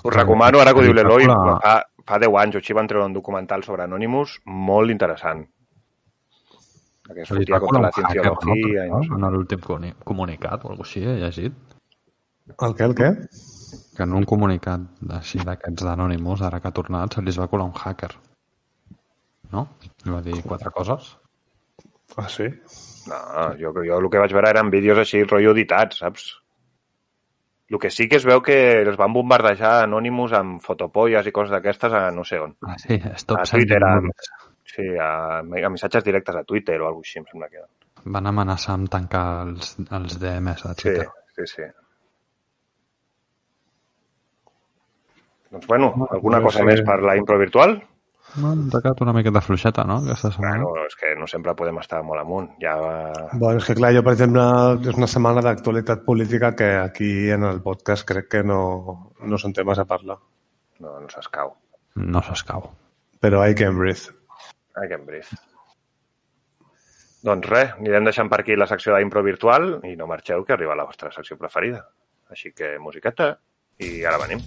Us recomano, ara que ho diu l'Eloi, fa, fa 10 anys o així van treure un documental sobre Anonymous molt interessant. Que sortia va contra la colar un hacker, cienciologia no? En l'últim comuni- comunicat o alguna cosa així, he llegit. El què, el què? Que en un comunicat així d'aquests d'Anonymous, ara que ha tornat, se li va colar un hacker. No? Li va dir quatre coses. Ah, sí? No, jo, jo el que vaig veure eren vídeos així, rotllo editats, saps? El que sí que es veu que els van bombardejar Anonymous amb fotopolles i coses d'aquestes a no sé on. Ah, sí, stop A Twitter, a, sí, a, a missatges directes a Twitter o alguna cosa així, em sembla que... Van amenaçar amb tancar els, els DMs a Sí, Twitter. sí, sí. Doncs bueno, alguna cosa més per la impro virtual? M'han tocat una miqueta fluixeta, no?, aquesta setmana. Bueno, és que no sempre podem estar molt amunt. Ja. Bueno, és que clar, jo, per exemple, és una setmana d'actualitat política que aquí en el podcast crec que no, no són temes a parlar. No, no s'escau. No s'escau. Però I can breathe. I can breathe. Doncs res, anirem deixant per aquí la secció d'impro virtual i no marxeu, que arriba la vostra secció preferida. Així que musiqueta i ara venim.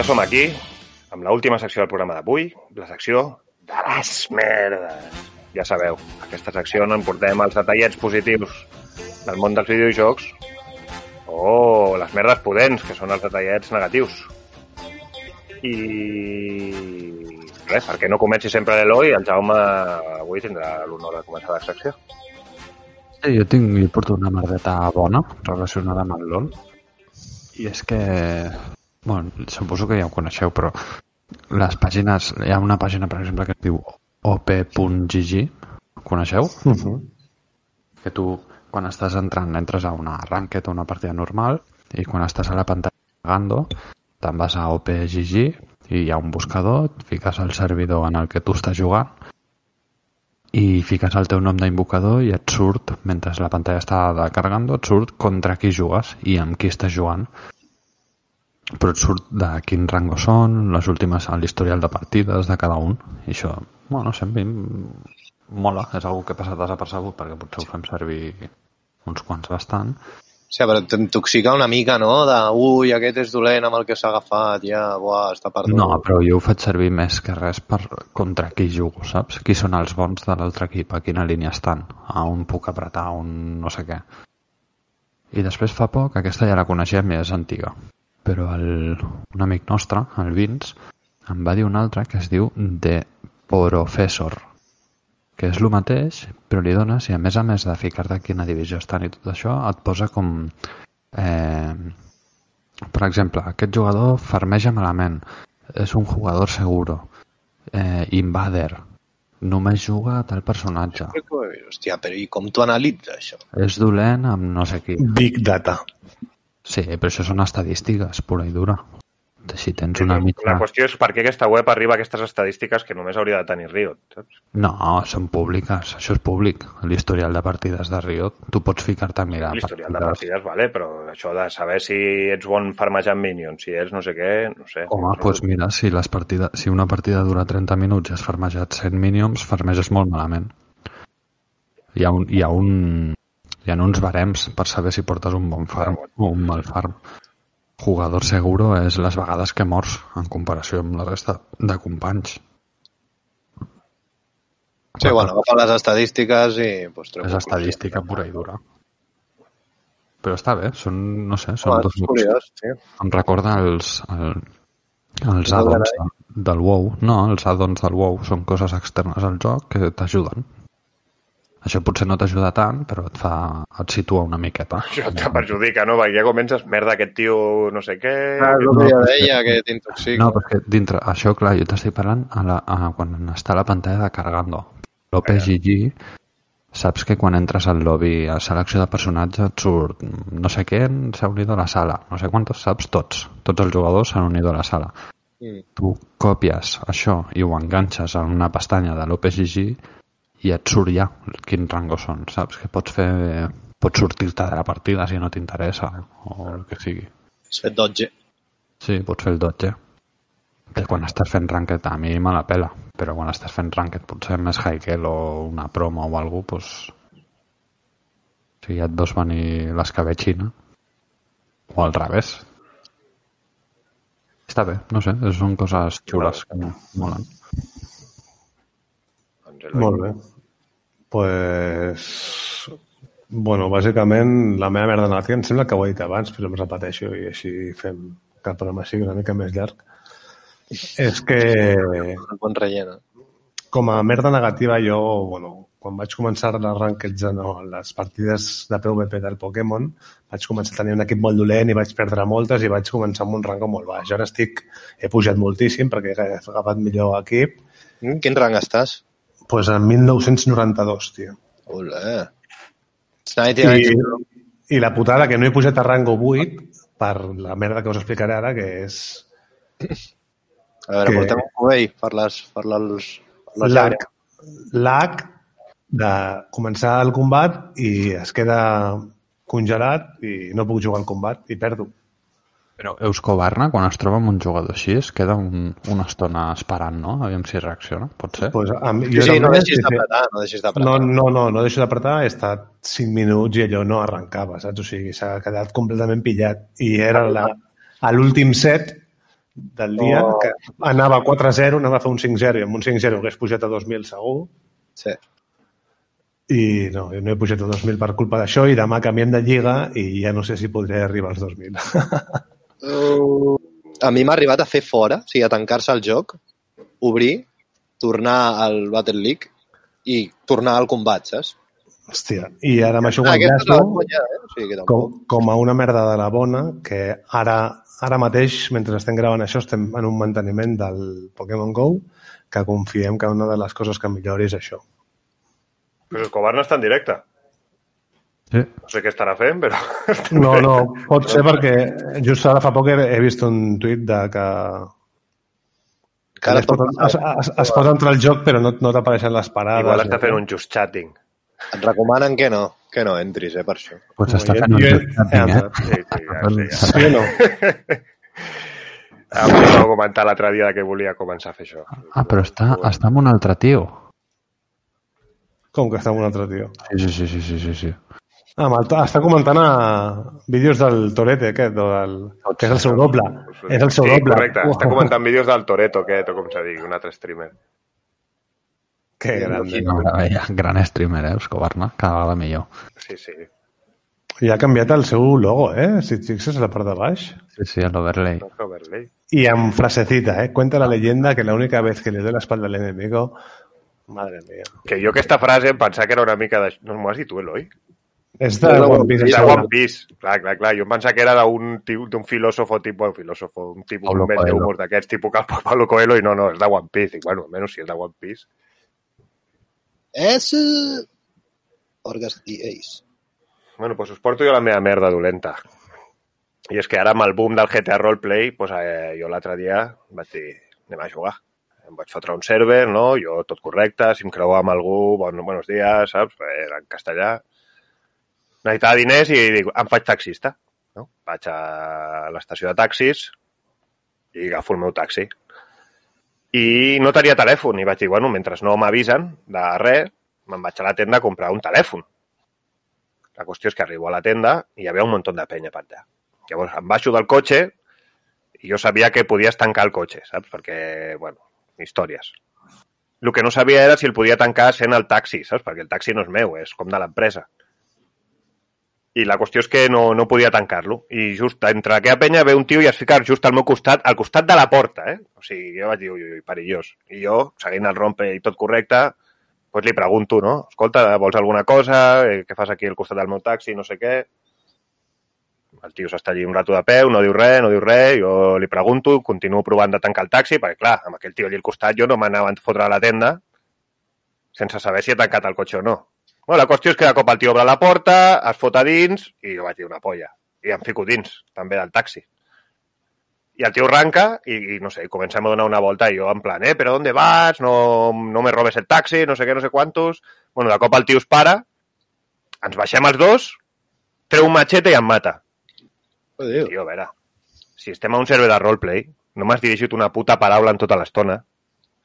Ja som aquí, amb l'última secció del programa d'avui, la secció de les merdes. Ja sabeu, aquesta secció no en portem els detallets positius del món dels videojocs o les merdes pudents, que són els detallets negatius. I res, perquè no comenci sempre l'Eloi, el Jaume avui tindrà l'honor de començar la secció. Sí, jo tinc, jo porto una merdeta bona relacionada amb el LOL. I és que... Bueno, suposo que ja ho coneixeu, però les pàgines... Hi ha una pàgina, per exemple, que es diu op.gg. Coneixeu? Uh -huh. que tu quan estàs entrant entres a una ranked o una partida normal i quan estàs a la pantalla navegando te'n vas a OPGG i hi ha un buscador, et fiques el servidor en el que tu estàs jugant i fiques el teu nom d'invocador i et surt, mentre la pantalla està carregando, et surt contra qui jugues i amb qui estàs jugant però et surt de quin rango són, les últimes l'historial de partides de cada un. I això, bueno, em mola, és algo que passa desapercebut perquè potser ho fem servir uns quants bastant. Sí, però t'intoxica una mica, no? De, ui, aquest és dolent amb el que s'ha agafat, ja, buah, està perdut. No, però jo ho faig servir més que res per contra qui jugo, saps? Qui són els bons de l'altre equip, a quina línia estan, a on puc apretar, a on no sé què. I després fa poc, aquesta ja la coneixem i és antiga, però el, un amic nostre, el Vince, em va dir un altre que es diu The Professor, que és el mateix, però li dones, i a més a més de ficar-te a quina divisió estan i tot això, et posa com... Eh, per exemple, aquest jugador farmeja malament, és un jugador seguro, eh, invader, només juga a tal personatge. Hòstia, però i com tu analitzes això? és dolent amb no sé qui. Big data. Sí, però això són estadístiques, pura i dura. Si tens una mitja... La qüestió és per què aquesta web arriba a aquestes estadístiques que només hauria de tenir Riot, saps? No, són públiques, això és públic. L'historial de partides de Riot, tu pots ficar-te a mirar L'historial de partides. partides, vale, però això de saber si ets bon farmejant minions, si ets no sé què, no sé. Home, doncs mira, si, les partida, si una partida dura 30 minuts i has farmejat 100 minions, farmeges molt malament. Hi ha, un, hi ha, un, hi ha uns barems per saber si portes un bon farm o un mal farm. Jugador seguro és les vegades que mors en comparació amb la resta de companys. Sí, bueno, agafa les estadístiques i... Pues, treu És estadística pura i dura. Però està bé, són, no sé, són Home, dos grups. curiós, sí. Em recorda els, el, els add-ons de, del WoW. No, els add-ons del WoW són coses externes al joc que t'ajuden. Això potser no t'ajuda tant, però et fa et situa una miqueta. Això te perjudica, no? Perquè ja comences, merda, aquest tio no sé què... Ah, és el que deia, que t'intoxica. No, perquè dintre, això, clar, jo t'estic parlant a la, a, quan està a la pantalla de cargando. L'OPGG, saps que quan entres al lobby a selecció de personatge et surt no sé què s'ha unit a la sala. No sé quantos saps tots. Tots els jugadors s'han unit a la sala. Mm. Tu copies això i ho enganxes en una pestanya de l'OPGG i et surt ja quin rango són, saps? Que pots fer... Pots sortir-te de la partida si no t'interessa o el que sigui. Has fet 12. Sí, pots fer el dotge. Que quan estàs fent ranked a mi me la pela, però quan estàs fent ranked potser més high o una promo o alguna cosa, doncs... Si ja et veus venir l'escabetxina. O al revés. Està bé, no sé, són coses xules que molen. Doncs. Molt bé. Pues... Bueno, bàsicament, la meva merda negativa, em sembla que ho he dit abans, però em repeteixo i així fem que el programa sigui una mica més llarg. És que, bon rellena. com a merda negativa, jo, bueno, quan vaig començar les rankeds, no, les partides de PvP del Pokémon, vaig començar a tenir un equip molt dolent i vaig perdre moltes i vaig començar amb un rango molt baix. Ara estic, he pujat moltíssim perquè he agafat millor equip, Mm, Quin rang estàs? Pues en 1992, tio. Olé. Nighty Nighty. I, I la putada que no he pujat a rango 8 per la merda que us explicaré ara, que és A veure, que- portem un cubell per les... Per les, per les lag de començar el combat i es queda congelat i no puc jugar al combat i perdo. Però Euskobarna, quan es troba amb un jugador així, es queda un, una estona esperant, no? Aviam si reacciona, pot ser? Pues, a mi, Sí, sí, no deixis d'apretar, no deixis d'apretar. No, no, no, no deixo d'apretar, he estat 5 minuts i allò no arrencava, saps? O sigui, s'ha quedat completament pillat. I era la, a l'últim set del dia, Oh. que anava 4-0, anava a fer un 5-0 i amb un 5-0 hagués pujat a 2.000 segur. Sí. I no, no he pujat a 2.000 per culpa d'això i demà canviem de lliga i ja no sé si podré arribar als 2.000. Uh, a mi m'ha arribat a fer fora, o sigui, a tancar-se al joc, obrir, tornar al Battle League i tornar al combat, saps? Hòstia, i ara m'aixo Ah, el aquesta és la llaço conya, eh? O sigui, com, com a una merda de la bona que ara, ara mateix, mentre estem gravant això, estem en un manteniment del Pokémon GO que confiem que una de les coses que millori és això. Però Escobar no està en directe. Sí. No sé què estarà fent, però... No, no, pot ser perquè just ara fa poc he vist un tuit de que, que es, pot, es, es, es pot entrar al joc però no, no t'apareixen les parades. Igual està fent un just chatting. Et recomanen que no, que no entris, eh, per això. Pues està fent un joc chatting, eh? Sí, sí, ja, sí, ja. Sí o no? Em va comentar l'altre dia que volia començar a fer això. Ah, però està, està amb un altre tio. Com que està amb un altre tio? Sí, sí, sí, sí, sí, sí. Ah, amb el, està comentant a vídeos del Torete, aquest, o del, que és el seu doble. És el seu sí, doble. correcte. Està comentant vídeos del Toreto, aquest, o com s'ha dit, un altre streamer. Que meravella. Gran streamer, eh, Escobarna? Cada vegada millor. Sí, sí. I ha canviat el seu logo, eh? Si et fixes a la part de baix. Sí, sí, l'overlay. No cal Overlay. Y en frasecita, ¿eh? Cuenta la leyenda que la única vez que le doy la espalda al enemigo Madre mía. Que jo aquesta frase em pensava que era una mica de... No m'ho has dit tu, Eloi? És de de One Piece. És de. One Piece. Clar, clar, clar. Jo em pensava que era d'un d'un filòsofo tipus... filòsofo, un tipus Paulo un Coelho. d'humor d'aquests, tipus que el Pablo Coelho, i no, no, és de One Piece. Dic, bueno, almenys si és de One Piece. És... Orgas i Ace. Bueno, doncs us porto jo la meva merda dolenta. I és que ara amb el boom del GTA Roleplay, doncs, eh, jo l'altre dia vaig dir, anem a jugar. Em vaig fotre un server, no? Jo tot correcte, si em creuava amb algú, bon, buenos días, saps? En castellà. Necessitava diners i dic, em faig taxista. No? Vaig a l'estació de taxis i agafo el meu taxi. I no tenia telèfon i vaig dir, bueno, mentre no m'avisen de res, me'n vaig a la tenda a comprar un telèfon. La qüestió és que arribo a la tenda i hi havia un munt de penya per allà. Llavors em baixo del cotxe i jo sabia que podies tancar el cotxe, saps? Perquè, bueno, històries. El que no sabia era si el podia tancar sent el taxi, saps? Perquè el taxi no és meu, és com de l'empresa. I la qüestió és que no, no podia tancar-lo. I just entre aquella penya ve un tio i es fica just al meu costat, al costat de la porta, eh? O sigui, jo vaig dir, ui, ui, perillós. I jo, seguint el rompe i tot correcte, doncs li pregunto, no? Escolta, vols alguna cosa? Eh, Què fas aquí al costat del meu taxi? No sé què. El tio s'està allí un rato de peu, no diu res, no diu res, jo li pregunto, continuo provant de tancar el taxi, perquè clar, amb aquell tio allí al costat jo no m'anava a fotre a la tenda sense saber si he tancat el cotxe o no. Bueno, la qüestió és que de cop el tio obre la porta, es fot a dins i jo vaig dir una polla. I em fico dins, també del taxi. I el tio arranca i, i no sé, comencem a donar una volta i jo en plan, eh, però ¿dónde vas? No, no me robes el taxi, no sé què, no sé quantos. Bueno, de cop el tio es para, ens baixem els dos, treu un machete i em mata. Adéu. Tio, a veure, si estem a un server de roleplay, no m'has dirigit una puta paraula en tota l'estona.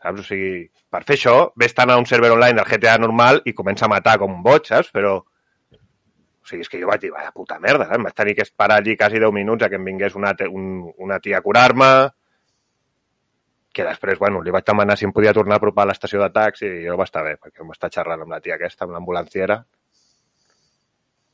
Saps? O sigui, per fer això, ves tant a un server online del GTA normal i comença a matar com un boig, saps? Però... O sigui, és que jo vaig dir, vaya puta merda? Em vaig tenir que esperar allí quasi 10 minuts a que em vingués una, un, una tia a curar-me, que després, bueno, li vaig demanar si em podia tornar a apropar a l'estació de taxi i jo va estar bé, perquè em va estar xerrant amb la tia aquesta, amb l'ambulanciera,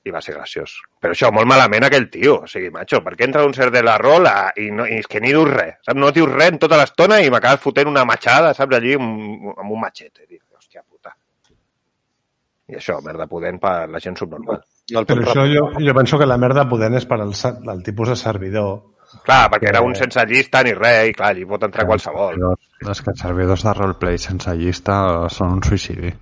i va ser graciós. Però això, molt malament aquell tio. O sigui, macho, per què entra un ser de la rola i, no, i és que ni dius res, saps? No dius res en tota l'estona i m'acabes fotent una matxada, saps? Allí amb, amb un machete. Dic, hòstia puta. I això, merda pudent per la gent subnormal. El Però això jo, jo penso que la merda pudent és per al, el tipus de servidor. Clar, perquè era un Eh. sense llista ni res, i clar, allí pot entrar qualsevol. És que els servidors de roleplay sense llista són un suïcidi.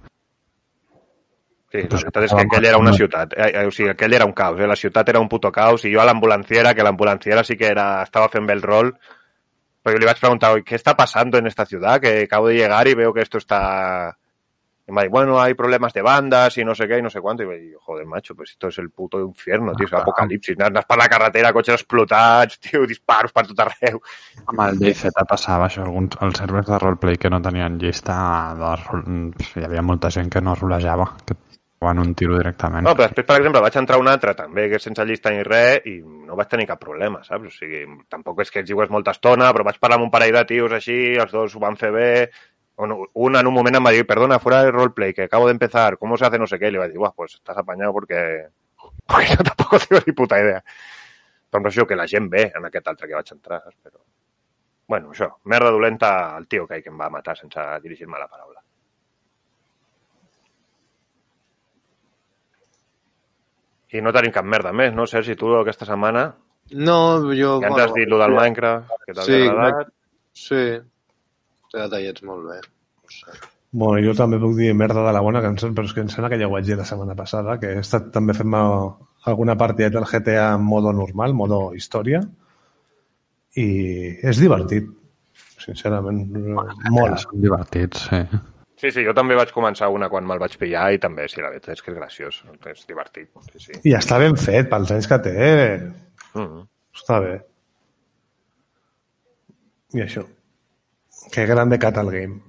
Sí, la veritat és que aquell era una ciutat. Eh, eh, o sigui, aquell era un caos. Eh? La ciutat era un puto caos i jo a l'ambulanciera, que l'ambulanciera sí que era, estava fent bé el rol, però jo li vaig preguntar, "Oye, ¿qué está pasando en esta ciudad? Que acabo de llegar y veo que esto está... Y me dijo, bueno, hay problemas de bandas y no sé qué y no sé cuánto. Y vaig dir, joder, macho, pues esto es el puto infierno, tio, és l'apocalipsis. Anaves per la carretera, cotxes explotats, tio, disparos per tot arreu. Amb el DayZ passava això, alguns, els servers de roleplay que no tenien llista, de, hi havia molta gent que no rolejava, que van un tiro directament. No, però després, per exemple, vaig entrar un altre també, que sense llista ni res, i no vaig tenir cap problema, saps? O sigui, tampoc és que ens jugues molta estona, però vaig parlar amb un parell de tios així, els dos ho van fer bé, un, en un moment em va dir, perdona, fuera de roleplay, que acabo de empezar, ¿cómo se hace no sé qué? Y le vaig dir, buah, pues estás apañado porque... Porque yo tampoco tengo ni puta idea. No sé que la gent ve en aquest altre que vaig entrar? Però... Bueno, això, merda dolenta al tio que, que em va matar sense dirigir-me la paraula. I no tenim cap merda més, no? Sergi, tu aquesta setmana No, jo... ja ens has dit lo del Minecraft, que t'havia Sí, agradat. Sí. Té detallets molt bé. No sé. Bueno, jo també puc dir merda de la bona, sembla, però és que em sembla que ja ho vaig dir la setmana passada, que he estat també fent alguna partida del GTA en modo normal, modo història, i és divertit, sincerament, molt. Són divertits, sí. Sí, sí, jo també vaig començar una quan me'l vaig pillar i també, sí, la veritat és que és graciós, és divertit. Sí, sí. I està ben fet, pels anys que té, Mm -hmm. està bé. I això. Que grande Catal Game.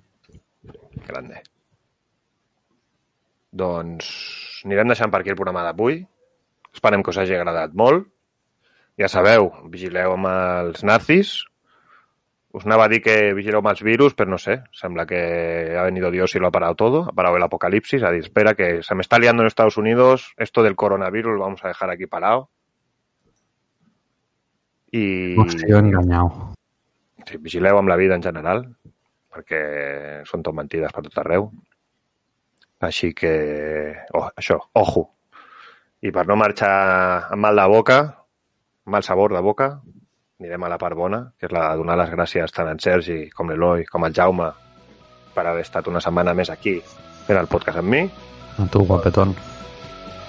Grande. Doncs anirem deixant per aquí el programa d'avui. Esperem que us hagi agradat molt. Ja sabeu, vigileu amb els nazis. Us anava a dir que vigileu els virus, però no sé. Sembla que ha venido Dios y lo ha parado todo. Ha parado el apocalipsis. Ha dit, espera, que se me está liando en Estados Unidos. Esto del coronavirus lo vamos a dejar aquí parado. I... Hòstia, enganyau. Sí, vigileu amb la vida en general, perquè són tot mentides per tot arreu. Així que, oh, això, ojo. I per no marxar amb mal de boca, mal sabor de boca, anirem a la part bona, que és la de donar les gràcies tant en Sergi com l'Eloi, com el Jaume, per haver estat una setmana més aquí fent el podcast amb mi. A tu, guapetón.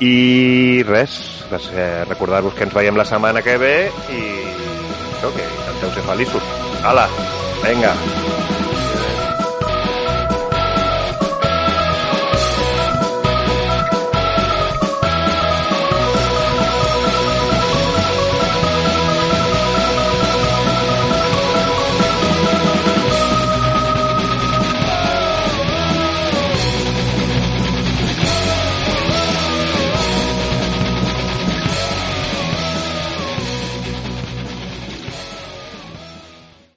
I res, eh, recordar-vos que ens veiem la setmana que ve i això, que intenteu ser feliços. Hala, vinga,